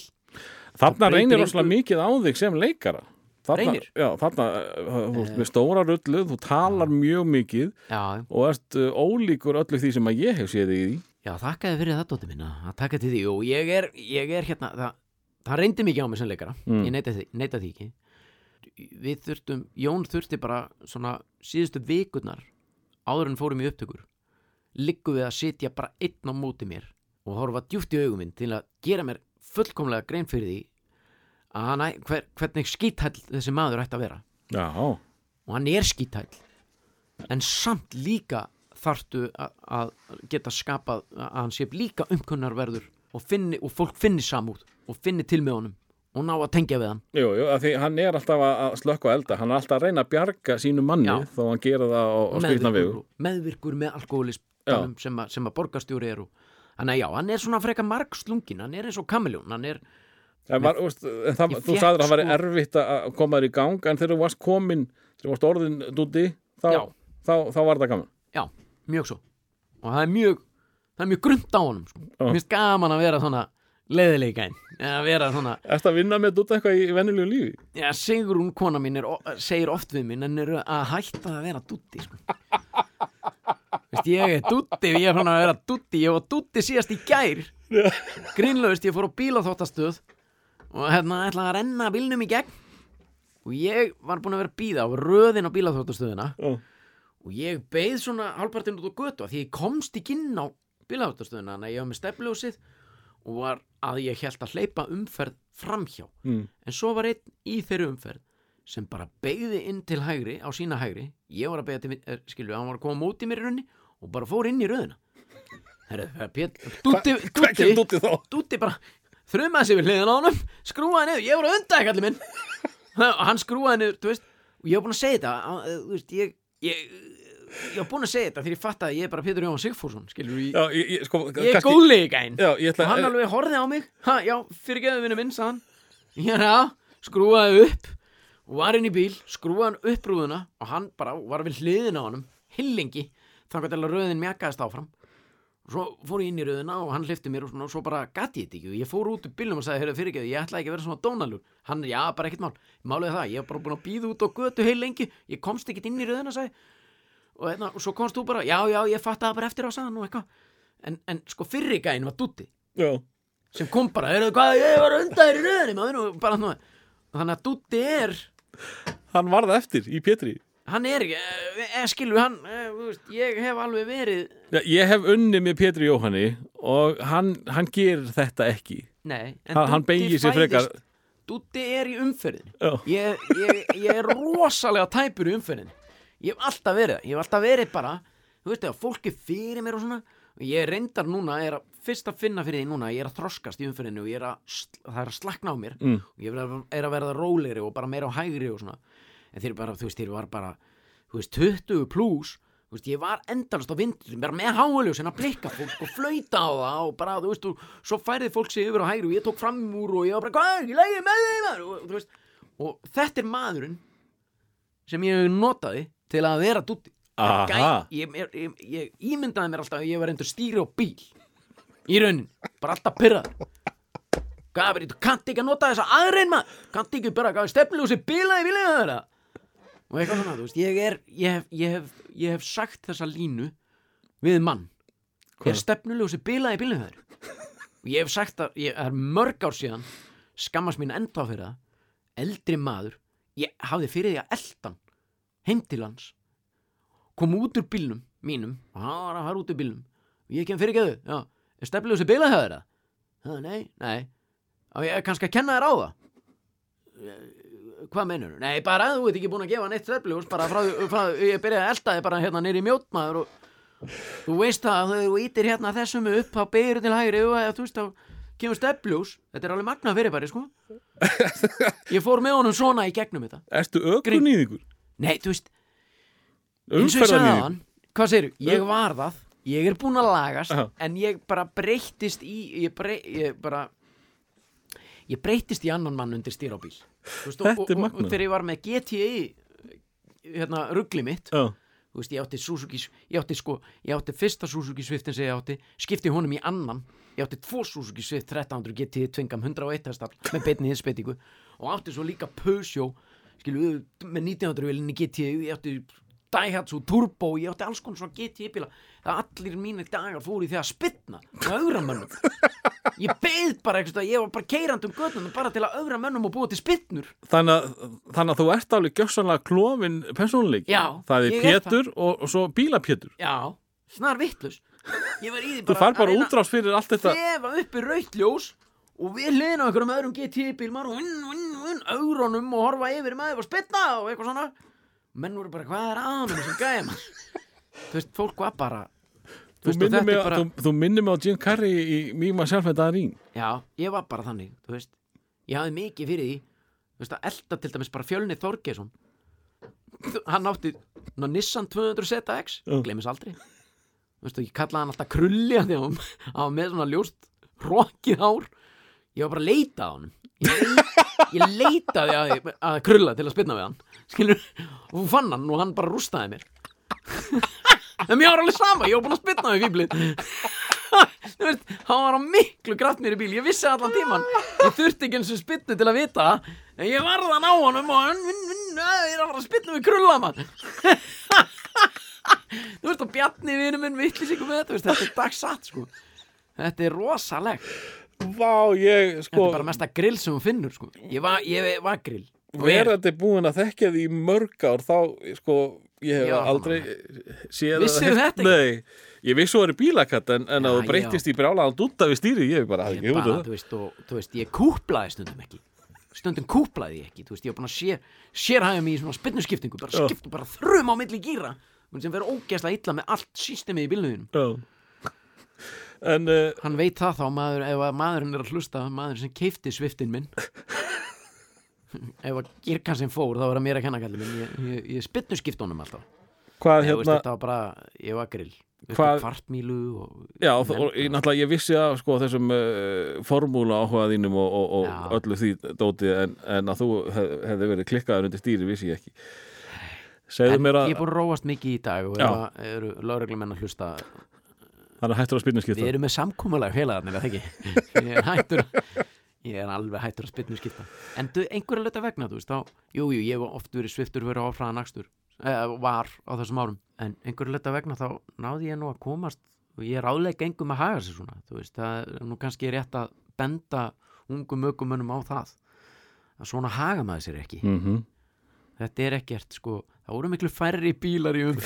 Þarna reynir engu. rosalega mikið á þig sem leikara. Þarna? Já, þarna, þú ert með stóra rullu þú talar mjög mikið já, og ert uh, ólíkur öllu því sem að ég hef séð þig í já þakkaði fyrir það dóttir minna að taka til því. Og ég er, ég er hérna það, það reyndi mikið á mig sem leikara. Mm. ég neita því, neita því ekki. Við þurftum, Jón þurfti bara svona síðustu vikurnar áður en fórum í upptökur liggum við að sitja bara einn á móti mér og horfa djúpt í augum minn til að gera mér fullkomlega grein fyrir því að hann, hver, hvernig skíthæll þessi maður ætti að vera. Já, og hann er skíthæll en samt líka þarftu að, geta skapað að hann sé líka umkunnarverður og, finni, og fólk finni samúð og finni til með honum og ná að tengja við hann. Jú, jú, af því hann er alltaf að slökka elda. Hann er alltaf að reyna að bjarga sínu manni Já. þó hann gera það á, skrifna vegu meðvirkur, með alkoholismum sem, sem að borgarstjóri er og þannig að já, hann er svona freka margslungin hann er eins og kamiljón hann er, En var, úst, en það, þú sagður að það var erfitt að koma þér í gang en þegar þú varst komin, þegar þú varst orðin dúti, þá, þá, þá var það gaman. Já, mjög svo og það er mjög það er mjög grund á honum sko. Mér finnst gaman að vera svona leiðileikain að vera svona Erst að vinna með dúta eitthvað í venjulegu lífi? Já, Sigrún kona mín er, segir oft við minn en eru að hætta að vera dutti sko. Veist, ég er dutti ég er hann að vera dutti ég var dutti síðast í gær grínlaust, ég fór á bílaþóttastöð og hérna ætlaði að renna bílnum í gegn og ég var búin að vera að býða á röðin á bílaþóttastöðina Já. Og ég beið svona hálfpartinn út á götu af því ég komst ekki inn á bílaþóttastöðina þannig að ég var með stefljósið og var að ég held að hleypa umferð framhjá Mm. En svo var einn í þeirri umferð sem bara beigði inn til hægri á sína hægri, ég var að beigða til er, skilju, hann var að koma móti mér í raunni og bara fór inn í þá? Dúti bara þrjumaði sig við hliðina á honum, skrúaði niður ég var að unda ekki allir minn og hann skrúaði niður, þú veist og ég var búin að segja þetta þú veist, ég, ég, ég var búin að segja þetta þegar ég fattaði að ég er bara Pétur Jóhann Sigfússon skilur, ég, Já, ég, sko, ég er góðleikæn Já, ég ætla og hann alveg horfði á mig. Ha, já, fyrir geðu vinnu minn, hann. Ég já, skrúaði upp var inn í bíl, skrúaði hann upp rúðuna og hann bara var við hliðin á honum hillingi, þannig að röðin mjakaðist áfram svo fór ég inn í röðina og hann hlifti mér og, svona, og svo bara gati ég þetta ekki. Og ég fór út úr bílnum og sagði, heyrðu fyrir ég ætlaði ekki að vera svona dónalur. Hann, já, bara ekkert mál, málið er það ég hef bara búin að býða út á götu heil lengi. Ég komst ekkert inn í röðina, sagði. Og, hérna, og svo komst þú bara, já, já, ég fattaði það bara eftir á sagðan og eitthvað. En, en sko fyrri gæinn var dutti Já, sem kom bara, er hvað, ég var undan þér í maður og bara þannig að Dútti er, hann varð eftir í Pétri hann er eh, skilu hann, eh, þú veist, ég hef alveg verið Já, ég hef unnið með Pétri Jóhanni og hann, hann gerir þetta ekki. Nei, en Hann- hann beygir sig frekar- Dúddi er í umferðinni. Já, ég, ég, ég er rosalega tæpur í umferðinni. Ég hef alltaf verið það, ég hef alltaf verið bara þú veist, ef fólk er fyrir mér og svona og ég reyndar núna, er að fyrst að finna fyrir því núna, ég er að þroskast í umferðinni og ég er að, sl- það er að slakna á mér Mm. og ég er að, er að verða rólegri og bara meira á hægri og svona en þeir bara, þú veist, þeir var bara þú veist, 20 pluss þú veist, ég var endalast á vindur, bara með háaljós en að blikka fólk og flauta á það og bara, þú veist, og svo færði fólk sig yfir á hægri og ég tók fram úr og ég var bara, hvað er ekki lægið með þeim maður?" og, veist, og þetta er maðurinn sem ég notaði til að vera dútti Aha. ég, ég, ég, ég ímyndaði mér alltaf að ég var reyndur stýri á bíl í raunin, bara alltaf pyrraður Gabri, þú kannt ekki að nota þessa aðrein maður kannt ekki bara að og sér bílaði bílaði þeirra og eitthvað svona, þú veist, ég er ég hef, ég hef, ég hef sagt þessa línu við mann. Er stefnuljósi bilaði bílum þeir og ég hef sagt að ég það er mörg ár síðan skammast mín enda fyrir það eldri maður ég hafði fyrir því að eldan heim til hans kom út úr bílnum mínum og hann var að fara út úr bílnum. Og ég kem fyrir geðu já, er stefnuljósi bilaði þeirra það, nei, nei. Og ég er kannski að kenna þér á það hvað meinur Nei, bara, þú ert ekki búin að gefa neitt stefnljós bara frá, frá, ég byrjaði að elda þig bara hérna nýri mjótmaður og þú veist það, þegar þú ítir hérna þessum upp þá byrjur til hægri og eða, þú veist þá kemur stefnljós, þetta er alveg magna fyrirbæri sko ég fór með honum svona í gegnum þetta Ertu ökunýðingur? Nei, þú veist, eins og ég sagði hann Hvað segirðu? Ég var það Ég er búinn að lagast Já. En ég bara breyttist í Ég, brey, ég bara Ég breyttist í annan mann undir stýr á bíl. Þú veist, og, og, og, þegar ég var með GTI Hérna, ruggli mitt Þú veist, ég átti Suzuki Ég átti sko, ég átti fyrsta Suzuki Swiftin sem ég átti Skipti honum í annan. Ég átti tvo Suzuki Swift 1300 GT Tvingam 101 hestafl með beinni hinsbeitingu og átti svo líka Peugeot skilu, með 1900 velinni GT ég átti Daihatsu Turbo ég átti alls konar svona GT bíla. Það allir mínir dagar fóru í því að spytna og augra mönnum. Ég beð bara eitthvað, ég var bara keirandi um göttunum bara til að augra mönnum og búa til spytnur þannig að, þannig að þú ert alveg gjössanlega klofin persónuleik Já, Það er Pétur og, og svo bílapétur. Já, snar vittlus ég var í því Þú bara far bara útrás fyrir allt þetta. þefa uppi rautt ljós og við hliðin á einhverjum öðrum GT-bílmar og vinn, vinn, vinn, augrónum og horfa yfir maður og spytna og eitthvað svona menn voru bara, hvað er aðanum þessum gæja? Maður þú veist, fólk var bara Þú veist, minnir þetta mig, bara... þú, þú minnir mig á Jim Carrey í Míma Sjálfætt að rín já, ég var bara þannig þú veist, ég hafði mikið fyrir því þú veist, að elda til dæmis bara fjölni Þorgesson hann átti ná, Nissan 200 ZX Já. glemis aldrei. Þú veist, ég kallaði hann alltaf krulli af því að hann var með svona ljóst rokkið hár. Ég var bara að leita á hann ég, leit, ég leitaði að, að krulla til að spynna við hann skilur, og hún fann hann og hann bara rústaði mér. En mér var alveg sama, ég var búin að spynna við fýblið þú veist, hann var á miklu grætt mér í bíl, ég vissi allan tíman ég þurfti ekki eins og spynnu til að vita en ég varðan á og hann, vinn, vinn, ég er að fara að spynna við krulla mann þú veist, og Bjarni vinur minn vittlis ykkur með þetta, þetta er dagsatt sko. Þetta er rosalegt Vá, ég Þetta sko er bara mesta grill sem hún finnur sko. Ég var, ég var grill er- verandi búin að þekkja því mörg ár þá, sko, ég hef Já, aldrei séð heyrt- þetta ekki? Nei, ég vissi þú verið bílakatt en, en að Já, þú breytist í brjálaðan dútta við stýri, ég hef bara ég ekki bara, þú veist, og, þú veist, ég kúplaði stundum ekki stundum kúplaði ég ekki þú veist, ég búin að sér, sérhæða mig í svona spynnuskiptingu bara Já. skiptu bara þrum á milli gýra sem verður ógeðslega illa með allt systemið í bílnuðinum það. En uh, hann veit það þá maður, ef að maðurinn er að hlusta maður sem keifti sviftin minn. Ef að gírkassin fór þá var það mér að kenna kallið minn. Ég, ég, ég spynnuskipt honum alltaf. Hvað Ég, veist, hérna þetta var bara, ég var grill. Kvartmílu og Já, og, og náttúrulega ég vissi að sko þessum uh, formúla áhuga þínum og, og, öllu því dóti en, en að þú hef, hefði verið klikkaður undir stýri vissi ég ekki. Segðu En mér að ég er búin að róast mikið í dag og eru lögreglumenn að hlusta hann er hættur að Við skipta erum með samkúmulega félagarnir, eða ekki? Ég er hættur Ég er alveg hættur að spynnu skipta En einhverja löta vegna, þú veist þá Jú, jú, ég hef oft verið sviftur verið áfraðan akstur eh, Var á þessum árum. En einhverja löta vegna þá náði ég nú að komast Og ég er áleika engum að haga sér svona Þú veist, það er nú kannski rétt að benda ungum ökumönnum á það Að svona haga maður sér ekki. Mm þetta er ekkert sko, það voru miklu færri bílar í og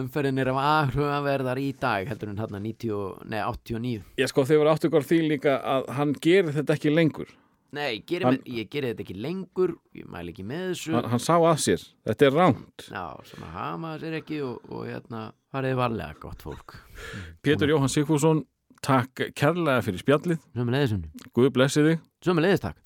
umferðin er af aðhugaverðar í dag heldur en 90, og- nei 89 Ég sko þegar áttu ykkur því líka að hann gerir þetta ekki lengur. Nei, ég geri, Hann- hann, ég geri þetta ekki lengur ég mæli ekki með þessu. Hann, hann sá að sér, þetta er ránt já, svona hama sér ekki og, og hérna, farið varlega gott fólk. Pétur Jóhann Sigfússon, takk kærlega fyrir spjallið, sömu leiðisum, Guð blessi þig. Sömu leiðistak